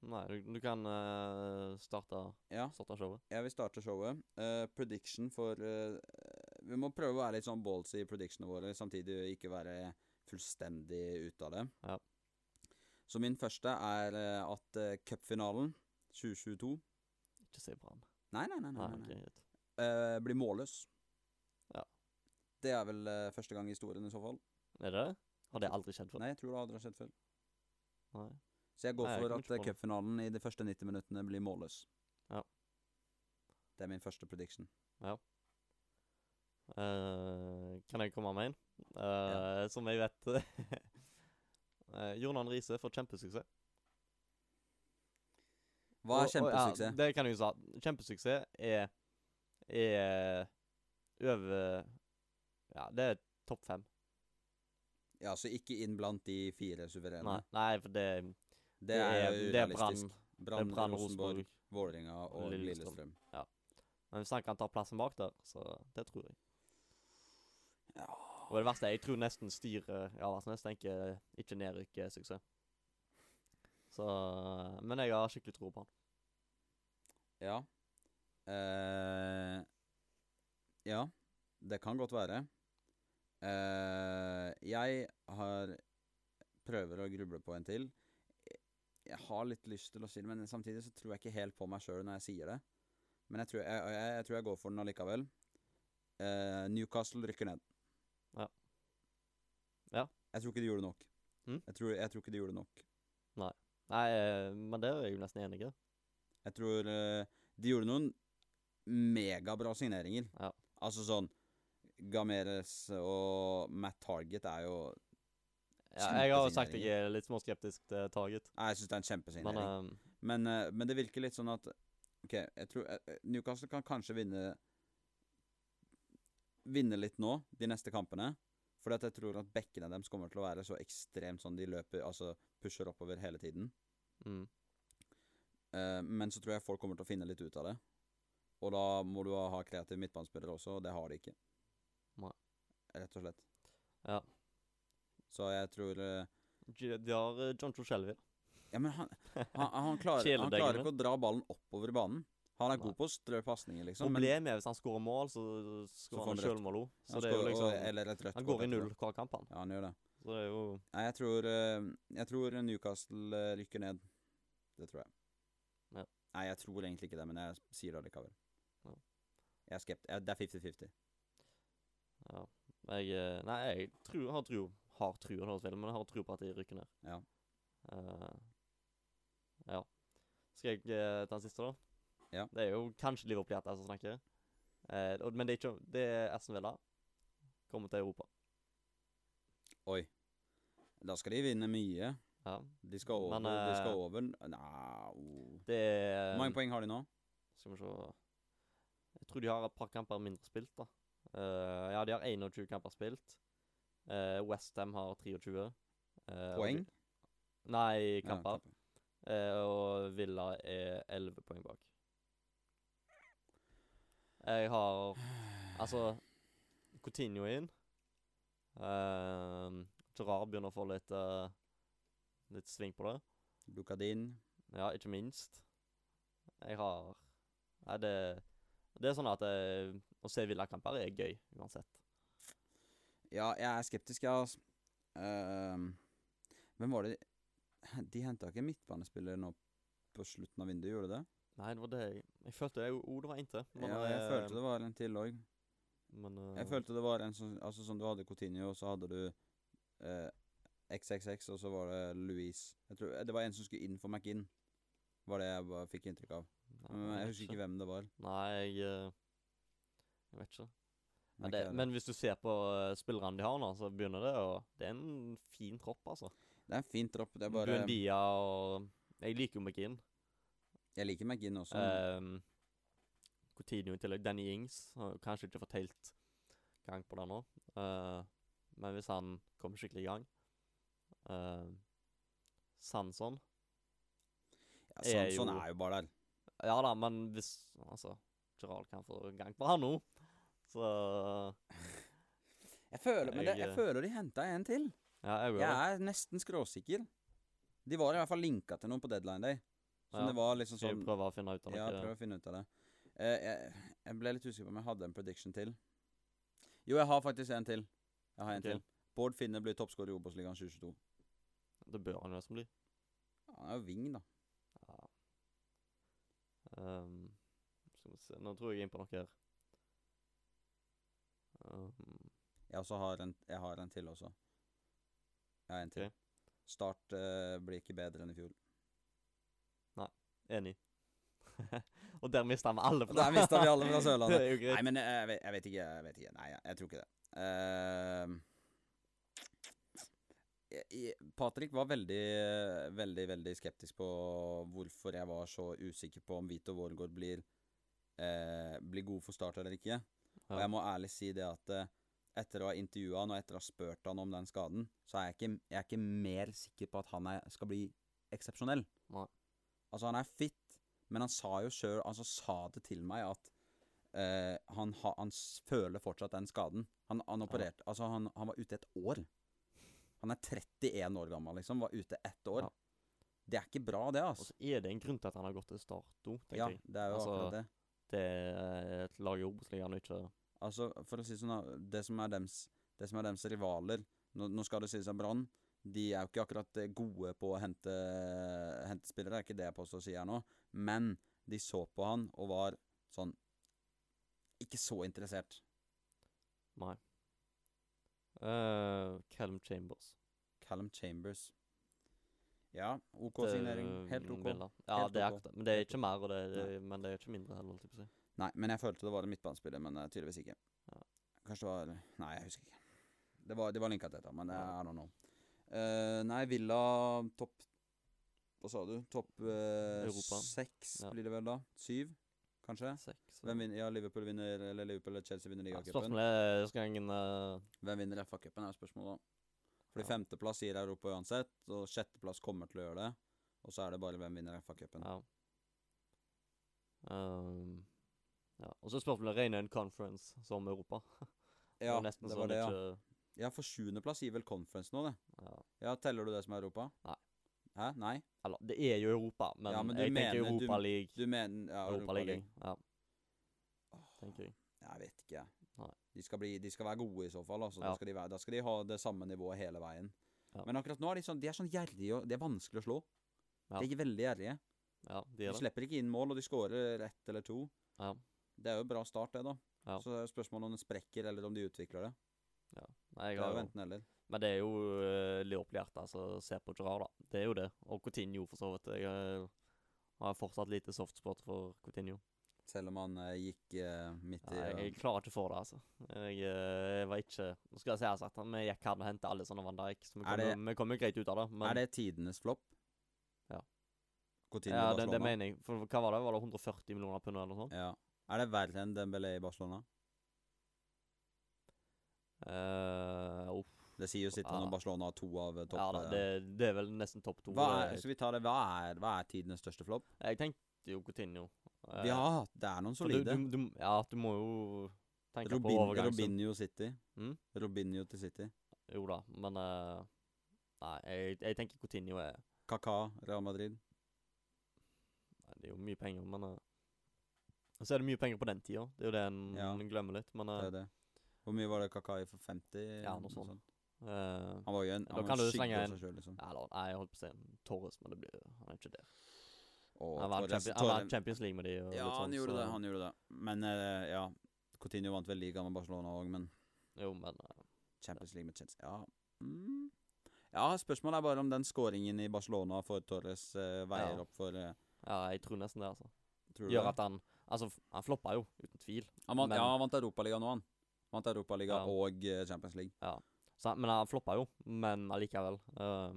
S2: Nei, du, du kan uh, starte,
S1: Ja,
S2: starte showet.
S1: jeg vil starte showet. Uh, prediction for uh, Vi må prøve å være litt sånn ballsy i predictionene våre, samtidig ikke være fullstendig ute av det.
S2: Ja.
S1: Så min første er at uh, cupfinalen 2022
S2: Ikke på han.
S1: Nei, nei, nei. nei,
S2: Nei,
S1: nei, blir målløs.
S2: Ja.
S1: Det er vel første gang i historien i så fall.
S2: Er det det? Har det aldri skjedd før?
S1: Nei, jeg tror det aldri har skjedd før.
S2: Nei.
S1: Så jeg går
S2: Nei, jeg
S1: for at eh,
S2: det.
S1: cupfinalen i de første 90 minuttene blir målløs.
S2: Ja.
S1: Det er min første prediction.
S2: Eh, kan jeg komme med en? ja. Som jeg vet uh, Jonan Riise får kjempesuksess.
S1: Hva
S2: er
S1: er
S2: og
S1: kjempesuksess?
S2: Ja, det kan jeg jo si. Kjempesuksess er Er over Ja, det er topp fem.
S1: Ja, så ikke inn blant de fire suverene.
S2: Nei, nei, for det,
S1: Det, er
S2: det er
S1: urealistisk. Brann, Rosenborg. Vålerenga og
S2: Lillestrøm.
S1: Lillestrøm.
S2: Men hvis han kan ta plassen bak der, så det tror jeg.
S1: Ja.
S2: Og det verste er, jeg tror nesten styret i nesten tenker ikke nedrykk er suksess. Så Men jeg har skikkelig tro på han.
S1: Ja. Eh, ja, det kan godt være. Eh, jeg har prøver å gruble på en til. Jeg har litt lyst til å si det, men samtidig så tror jeg ikke helt på meg sjøl når jeg sier det. Men jeg tror jeg, jeg, jeg tror jeg går for den allikevel. Eh, Newcastle rykker ned.
S2: Ja. Ja.
S1: Jeg tror ikke de gjorde nok.
S2: Mm.
S1: Jeg, tror, jeg tror ikke de gjorde nok.
S2: Nei, Nei, men det er jeg jo nesten enig. i.
S1: Jeg tror eh, de gjorde noen megabra signeringer.
S2: Ja.
S1: Altså sånn Gameres og Matt Target er jo
S2: Ja, jeg har jo sagt jeg er litt småskeptisk til Target.
S1: Nei, Jeg syns det er en
S2: Men
S1: kjempesignering.
S2: eh,
S1: Men, uh, men det virker litt sånn at OK, jeg tror uh, Newcastle kan kanskje vinne Vinne litt nå, de neste kampene. Fordi at jeg tror at bekkene deres kommer til å være så ekstremt sånn de løper Altså pusher oppover hele tiden.
S2: mm,
S1: Uh, men så tror jeg folk kommer til å finne litt ut av det. Og da må du ha kreativ midtbanespiller også, og det har de ikke.
S2: Nei.
S1: Rett og slett.
S2: Ja.
S1: Så jeg tror eh,
S2: de har eh, John Troshelvi.
S1: Ja, men han, han, han, klarer, han klarer ikke å dra ballen oppover i banen. Han er god på å strø pasninger, liksom.
S2: Problemet er hvis han skårer mål, så skårer
S1: han
S2: sjølmål òg. Så det er jo liksom
S1: og- Eller et rødt
S2: Han går i null hver kamp, han.
S1: Ja, han gjør det.
S2: Så det er jo
S1: Nei, jeg tror, eh, jeg tror Newcastle rykker ned. Det tror jeg.
S2: Ja.
S1: Nei, jeg tror egentlig ikke det, men jeg sier det likevel.
S2: Ja.
S1: Jeg er skept... Det er 50-50.
S2: Ja. Jeg Nei, jeg tror, har tro Har tro, på høres men jeg har trua på at de rykker ned.
S1: Ja.
S2: Uh, ja. Skal jeg eh, ta den siste, da?
S1: Ja.
S2: Det er jo kanskje Liverpool-hjertet som snakker. Uh, men det er ikke Det er Aston Villa. Kommer til Europa.
S1: Oi. Da skal de vinne mye.
S2: Ja.
S1: De skal over.
S2: Men,
S1: de skal over
S2: er
S1: Hvor mange poeng har de nå?
S2: Skal vi se Jeg tror de har et par kamper mindre spilt, da. Ja, de har 21 kamper spilt. Uh, Westham har 23. Uh,
S1: Poeng?
S2: Og, Nei,
S1: Ja,
S2: kamper. Eh, og Villa er 11 poeng bak. Jeg har Altså Coutinho inn. Uh, Gerard begynner å få litt uh, Litt sving på det.
S1: Lukadin.
S2: Ja, ikke minst. Jeg har Nei, det Det er sånn at jeg, å se Villa-kamper er gøy uansett.
S1: Ja, jeg er skeptisk, ja. Altså. Uh, hvem var det De henta ikke midtbanespiller nå på slutten av vinduet, gjorde de det?
S2: Nei, det var det jeg Jeg følte det, oh, det var inntil. men,
S1: ja, jeg
S2: eh,
S1: følte det var en til òg.
S2: Men uh,
S1: Jeg følte det var en sånn Altså som du hadde Coutinho, så hadde du eh, XXX, og så var det Louise. Jeg tror, det var en som skulle inn for McInn. Var det jeg bare fikk inntrykk av.
S2: Nei,
S1: Men jeg husker ikke hvem det var.
S2: Nei, jeg eh, Jeg vet ikke. Men, det, men hvis du ser på eh, spillerne de har nå, så begynner det å Det er en fin tropp, altså.
S1: Det er en fin tropp. Det er bare
S2: Buendia og Jeg liker jo McGinn.
S1: Jeg liker McGinn også.
S2: Um, Coutinho i tillegg. Danny Ings har kanskje ikke fått helt gang på det nå. Uh, men hvis han kommer skikkelig i gang uh, Sanson
S1: ja,
S2: er jo-
S1: er jo bare der.
S2: Ja da, men hvis Altså, Gerald kan få gang på han nå, så
S1: Jeg føler, men det,
S2: Jeg, eh,
S1: føler de henta en til.
S2: Ja, jeg.
S1: Jeg er nesten skråsikker. De var i hvert fall linka til noen på deadline day. Så
S2: Ja.
S1: det var liksom sånn
S2: prøve å finne ut av
S1: Ja,
S2: noe?
S1: å finne ut av det. Eh, jeg, jeg ble litt usikker på om jeg hadde en prediction til. Jo, jeg har faktisk en til. Jeg har en
S2: okay.
S1: til. Bård Finne blir toppskårer i Obos-ligaen 2022.
S2: Det bør han jo nesten bli.
S1: Han er jo wing, da.
S2: Ja. Um, skal vi se Nå tror jeg jeg er inne på noe her. Ehm,
S1: Jeg har en, jeg har en til også. Jeg har en til.
S2: Okay.
S1: Start uh, blir ikke bedre enn i fjor.
S2: enig. Og der mista vi alle.
S1: fra Der mista vi alle fra
S2: det
S1: Sørlandet. Nei, men jeg, jeg, vet, jeg vet ikke. Jeg vet ikke. Nei, jeg, tror ikke det. Jeg- Patrick var veldig, veldig veldig skeptisk på hvorfor jeg var så usikker på om Vito Vårgård blir, uh, blir god for start eller ikke. Og jeg må ærlig si det at eh, etter å ha intervjua han og etter å ha spurt han om den skaden, så er jeg ikke, jeg er ikke mer sikker på at han er, skal bli eksepsjonell. Altså, han er fit, men han sa jo sjøl Altså sa det til meg at eh, han, ha, han føler fortsatt den skaden. Han, han opererte Altså, han, han var ute et år. Han er 31 år gammel, liksom. Var ute ett år.
S2: Ja.
S1: Det er ikke bra, det,
S2: Og
S1: altså.
S2: så er det en grunn til at han har gått til start òg, tenker
S1: Ja,
S2: jeg.
S1: det er jo
S2: Altså,
S1: akkurat det.
S2: Det er et lag i Obos-ligaen ikke
S1: Altså, for å si sånn, det som er dems, det som er dems rivaler Nå, nå skal det sies at Brann de er jo ikke akkurat eh, gode på å hente, hente spillere, det er ikke det jeg påstår å si her nå. Men de så på han og var sånn Ikke så interessert.
S2: Nei. Uh, Callum Chambers.
S1: Callum Chambers. Ja, OK
S2: Det
S1: signering. Helt OK.
S2: vil. Ja,
S1: Helt
S2: det er Men det er ikke mer, og det er, men det er ikke mindre heller, holdt jeg på å si.
S1: Nei, men jeg følte det var en midtbanespiller, men eh, tydeligvis ikke.
S2: Ja.
S1: Kanskje det var Nei, jeg husker ikke. Det var, det var linka til dette, men det er I don't know. Eh, nei, Villa topp Hva sa du? Topp
S2: uh,
S1: seks
S2: Ja.
S1: blir det vel da? Syv, kanskje?
S2: Seks.
S1: Hvem vinner, ja, Liverpool vinner Eller Liverpool eller Chelsea vinner
S2: ja,
S1: ligacupen.
S2: Spørsmålet er
S1: Hvem vinner FA-cupen, er spørsmålet. da. Fordi
S2: Ja.
S1: femteplass gir Europa uansett, og sjetteplass kommer til å gjøre det. Og så er det bare hvem vinner FA-cupen.
S2: Ja. Um, ja. Og så spørsmålet regner en conference som Europa.
S1: Ja, det,
S2: sånn
S1: var det, ja.
S2: ikke,
S1: Ja, for sjuendeplass gir vel Conference nå, det.
S2: ja.
S1: Ja, Teller du det som er Europa?
S2: Nei.
S1: Hæ? Nei?
S2: Eller, det er jo Europa, men,
S1: Ja, men
S2: jeg
S1: mener- tenker
S2: Europa League.
S1: Du mener ja,
S2: Europa League, ja, tenker jeg.
S1: Jeg vet ikke. De skal, bli, de skal være gode i så fall. Altså.
S2: Ja.
S1: Da, skal de være, da skal de ha det samme nivået hele veien. Men akkurat nå er de sånn De er sånn gjerrige og det er vanskelig å slå.
S2: Ja.
S1: De er veldig gjerrige.
S2: Ja, de
S1: De
S2: er det.
S1: slipper ikke inn mål, og de skårer ett eller to.
S2: Ja.
S1: Det er jo bra start, det, da.
S2: Ja.
S1: Så det er spørsmålet om den sprekker, eller om de utvikler det.
S2: ja. Nei,
S1: Det er jo enten eller.
S2: Men det er jo uh, Leopold-hjertet som ser på Gerard, da. Det er jo det. Og Coutinho, for så vidt. Jeg eh, har fortsatt lite softspot for Coutinho.
S1: Selv om han uh, gikk uh, midt i
S2: Nei, jeg, jeg klarer ikke for det, altså. Jeg, eh, jeg var ikke Nå skal jeg si at vi gikk her og hentet alle sånne Van Dijk, så vi
S1: kommer
S2: kom, jo- greit ut av det. Men
S1: Er det tidenes flopp?
S2: Ja.
S1: Coutinho
S2: ja, det, det mener jeg. For hva var det? Var det 140 millioner pund eller noe sånt?
S1: Ja. Er det verre enn Dembélé i Barcelona?
S2: Uh, uff.
S1: Det sier jo sitt når Barcelona har to av eh, topp...
S2: Ja da, det, det er vel nesten topp to.
S1: hva er, skal vi ta det? Hva er, hva er tidenes største flopp?
S2: Jeg tenkte jo Coutinho. Uh,
S1: Ja, det er noen solide.
S2: du, du, ja, du må jo tenke
S1: Robin,
S2: på overgangen.
S1: Robinho City.
S2: Mm?
S1: Robinho til City.
S2: Jo da, men uh, Nei, jeg, jeg tenker Coutinho er
S1: Kaka, Real Madrid.
S2: Nei, Det er jo mye penger, men eh, Så er det mye penger på den tida. Det er jo det en
S1: Ja.
S2: glemmer litt, men
S1: Det
S2: eh,
S1: er det. Hvor mye var det Kakai for 50?
S2: Ja, noe sånt. eh,
S1: Han var jo en, han var
S2: skikkelig
S1: en av seg sjøl, liksom.
S2: ja, da, Nei, jeg holdt på å si en Torres, men det blir, han er ikke der.
S1: Og
S2: Han var
S1: Torres-
S2: Champions,
S1: Torres-
S2: Champions League med de. Og
S1: Ja,
S2: litt
S1: han
S2: sånn,
S1: gjorde
S2: så,
S1: det. Han gjorde det. Men uh, ja, Coutinho vant vel ligaen med Barcelona òg, men
S2: Jo, men uh,
S1: Champions League med Chelsea Ja. Mm. Ja, spørsmålet er bare om den scoringen i Barcelona for Torres uh, veier
S2: Ja.
S1: opp for uh,
S2: Ja, jeg tror nesten det, altså.
S1: Tror
S2: Gjør
S1: det?
S2: at han Altså, han floppa jo, uten tvil.
S1: Han vant,
S2: men-
S1: ja, han vant Europaligaen nå, han. Vant Europaligaen
S2: Ja.
S1: og eh, Champions League.
S2: Så, men han floppa jo. Men allikevel. Uh,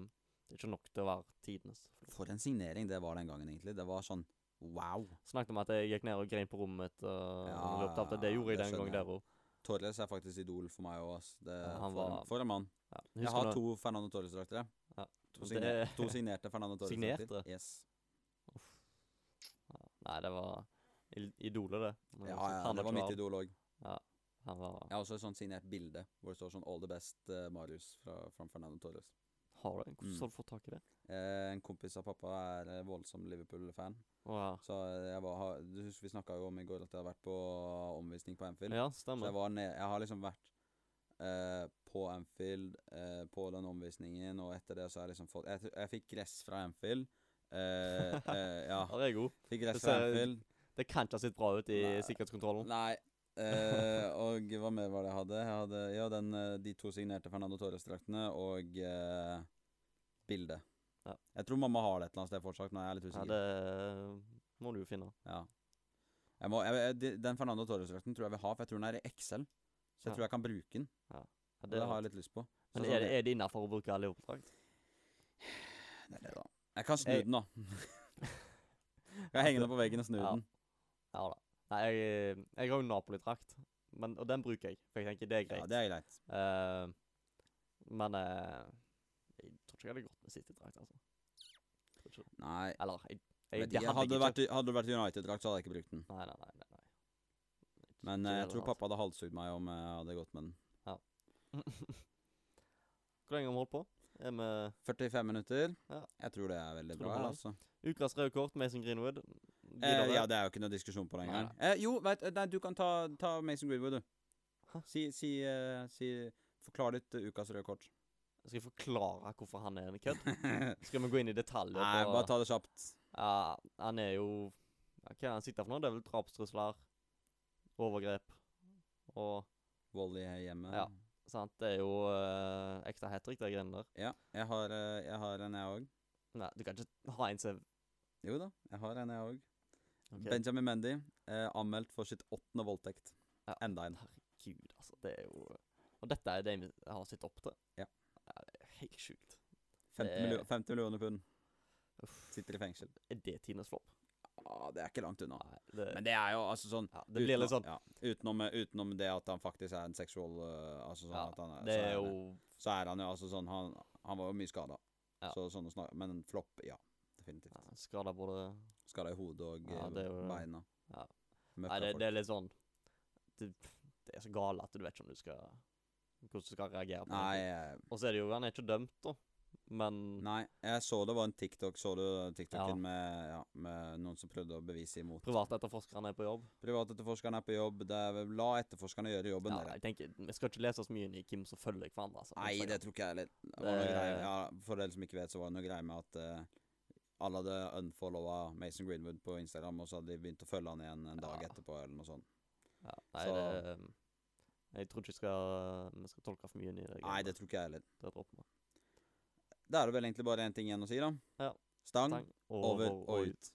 S2: det er ikke nok til å være tidenes.
S1: For en signering det var den gangen, egentlig. Det var sånn wow.
S2: Snakket om at jeg gikk ned og grein på rommet mitt uh,
S1: Ja,
S2: av det. Gjorde jeg den gangen der òg.
S1: Torres er faktisk idol for meg òg,
S2: Ja,
S1: for, en mann.
S2: Ja.
S1: Jeg har to Fernando Torres-drakter.
S2: Ja.
S1: To, signer, to signerte Fernando Torres-drakter.
S2: Signerte?
S1: Yes.
S2: Ja, Nei, det var idolet, det. Men
S1: Ja, ja,
S2: han
S1: det var mitt idol òg.
S2: Han var
S1: Jeg har også et sånt signert bilde hvor det står sånn 'All the best, uh, Marius' fra, fra Fernando Torres.
S2: Har du? Hvordan
S1: Mm.
S2: har du fått tak i det?
S1: Eh, en kompis av pappa er eh, voldsom Liverpool-fan.
S2: Oh, ja.
S1: Så eh, jeg var, du husker vi snakka jo om i går at jeg har vært på omvisning på Anfield.
S2: Ja, stemmer.
S1: Så jeg, var ned, jeg har liksom vært eh, på Anfield eh, på den omvisningen, og etter det så har jeg liksom fått Jeg, jeg fikk gress fra Anfield. Eh, eh, ja,
S2: Ja, det er god.
S1: fikk gress fra Anfield.
S2: Det kan ikke ha sett bra ut i
S1: Nei.
S2: sikkerhetskontrollen.
S1: Nei. eh, og hva mer var det jeg hadde? Jeg hadde ja, den, eh, de to signerte Fernando Torres-draktene og eh, bildet.
S2: Ja.
S1: Jeg tror mamma har det et eller annet sted fortsatt, men jeg er litt usikker.
S2: Ja, det må du jo finne.
S1: Ja. Jeg må, jeg, den Fernando Torres-drakten tror jeg vil ha, for jeg tror den er i Excel. Så jeg tror jeg kan bruke den.
S2: Ja, det
S1: det har jeg litt lyst på. Så
S2: Men er det, er det innafor å bruke Liverpool-drakt?
S1: det er det, da. Jeg kan snu
S2: Jeg-
S1: den, da. jeg henger den på veggen og snu
S2: Ja.
S1: den.
S2: Ja da. Nei, jeg, jeg har jo Napoli-drakt, men- og den bruker jeg. For jeg tenker det er greit.
S1: Ja, det er greit.
S2: Eh, men eh, jeg tror ikke jeg hadde gått med City-drakt, altså. Tror ikke det.
S1: Nei.
S2: Eller jeg, jeg,
S1: Vet
S2: det
S1: ikke,
S2: hadde
S1: hadde, det vært,
S2: ikke.
S1: hadde det vært United-drakt, så hadde jeg ikke brukt den.
S2: Nei, nei, nei. nei, nei.
S1: Men eh, jeg tror pappa hadde halshugd meg om jeg hadde gått med den.
S2: Hvor lenge har vi holdt på? Er vi
S1: 45 minutter.
S2: Ja.
S1: Jeg tror det er veldig
S2: Tror
S1: bra.
S2: holder?
S1: altså.
S2: Ukas røde kort, Mason Greenwood.
S1: Eh, ja, det er jo ikke noe diskusjon på det engang. Eh, jo, vet, nei, du kan ta, ta Mason Greenwood, du. Si, si, uh, si Forklar ditt uh, ukas røde kort.
S2: Skal jeg forklare hvorfor han er en kødd? Skal vi gå inn i detaljer?
S1: Nei,
S2: på-
S1: bare ta det kjapt.
S2: Ja, han er jo Hva er han sitter for noe? Det er vel drapstrusler, overgrep og
S1: Vold i hjemmet.
S2: Ja. Sant? Det er jo uh, ekstra hat trick, de greiene der.
S1: Ja, jeg har, uh, jeg har en, jeg òg.
S2: Nei, du kan ikke ha en som
S1: Jo da, jeg har en, jeg òg.
S2: Ok.
S1: Benjamin Mendy, eh, anmeldt for sitt åttende voldtekt.
S2: Ja.
S1: Enda en.
S2: Herregud, altså. Det er jo Og dette er det vi har sett opp til.
S1: Ja.
S2: det er helt sjukt.
S1: 50,
S2: er...
S1: millio 50 millioner pund.
S2: Uff.
S1: Sitter i fengsel.
S2: Er det tidenes flopp?
S1: Ah, det er ikke langt unna.
S2: Nei, det,
S1: Men det er jo altså sånn
S2: ja, det blir litt sånn
S1: ja, utenom, utenom det at han faktisk er en seksual uh, Altså sånn
S2: Ja,
S1: at han er,
S2: Det
S1: så
S2: er
S1: er
S2: jo
S1: Så er han jo altså sånn Han, han var jo mye skada.
S2: Ja.
S1: Så sånn Men flopp, ja. Definitivt.
S2: ja, skada både
S1: Skada i hodet og
S2: Ja, det jo
S1: beina.
S2: Ja. Nei, det, det er litt sånn det, det er så gale at du vet ikke om du skal Hvordan du skal reagere på
S1: Nei,
S2: det. Og så er det jo Han er ikke dømt, da. Men
S1: nei, jeg så det var en TikTok. Så du TikToken
S2: Ja.
S1: med, ja, med noen som prøvde å bevise imot?
S2: privatetterforskerne er på jobb.
S1: Privatetterforskerne er på jobb. Er, la etterforskerne gjøre jobben,
S2: Ja,
S1: dere.
S2: jeg tenker, Vi skal ikke lese oss mye inn i hvem som følger hverandre. Altså,
S1: Nei, det tror ikke jeg heller. Det var noe
S2: greier,
S1: greie. Ja, for dere som ikke vet, så var det noe greier med at eh, alle hadde unfollowa Mason Greenwood på Instagram, og så hadde de begynt å følge han igjen en dag
S2: Ja.
S1: etterpå, eller noe sånt.
S2: Ja, nei,
S1: Så-
S2: det Jeg tror ikke vi skal, skal tolke for mye inn i det.
S1: Nei, det tror ikke jeg heller.
S2: Det dropper vi.
S1: Da er det vel egentlig bare én ting igjen å si, da.
S2: Ja.
S1: Stang,
S2: Stang,
S1: over og ut.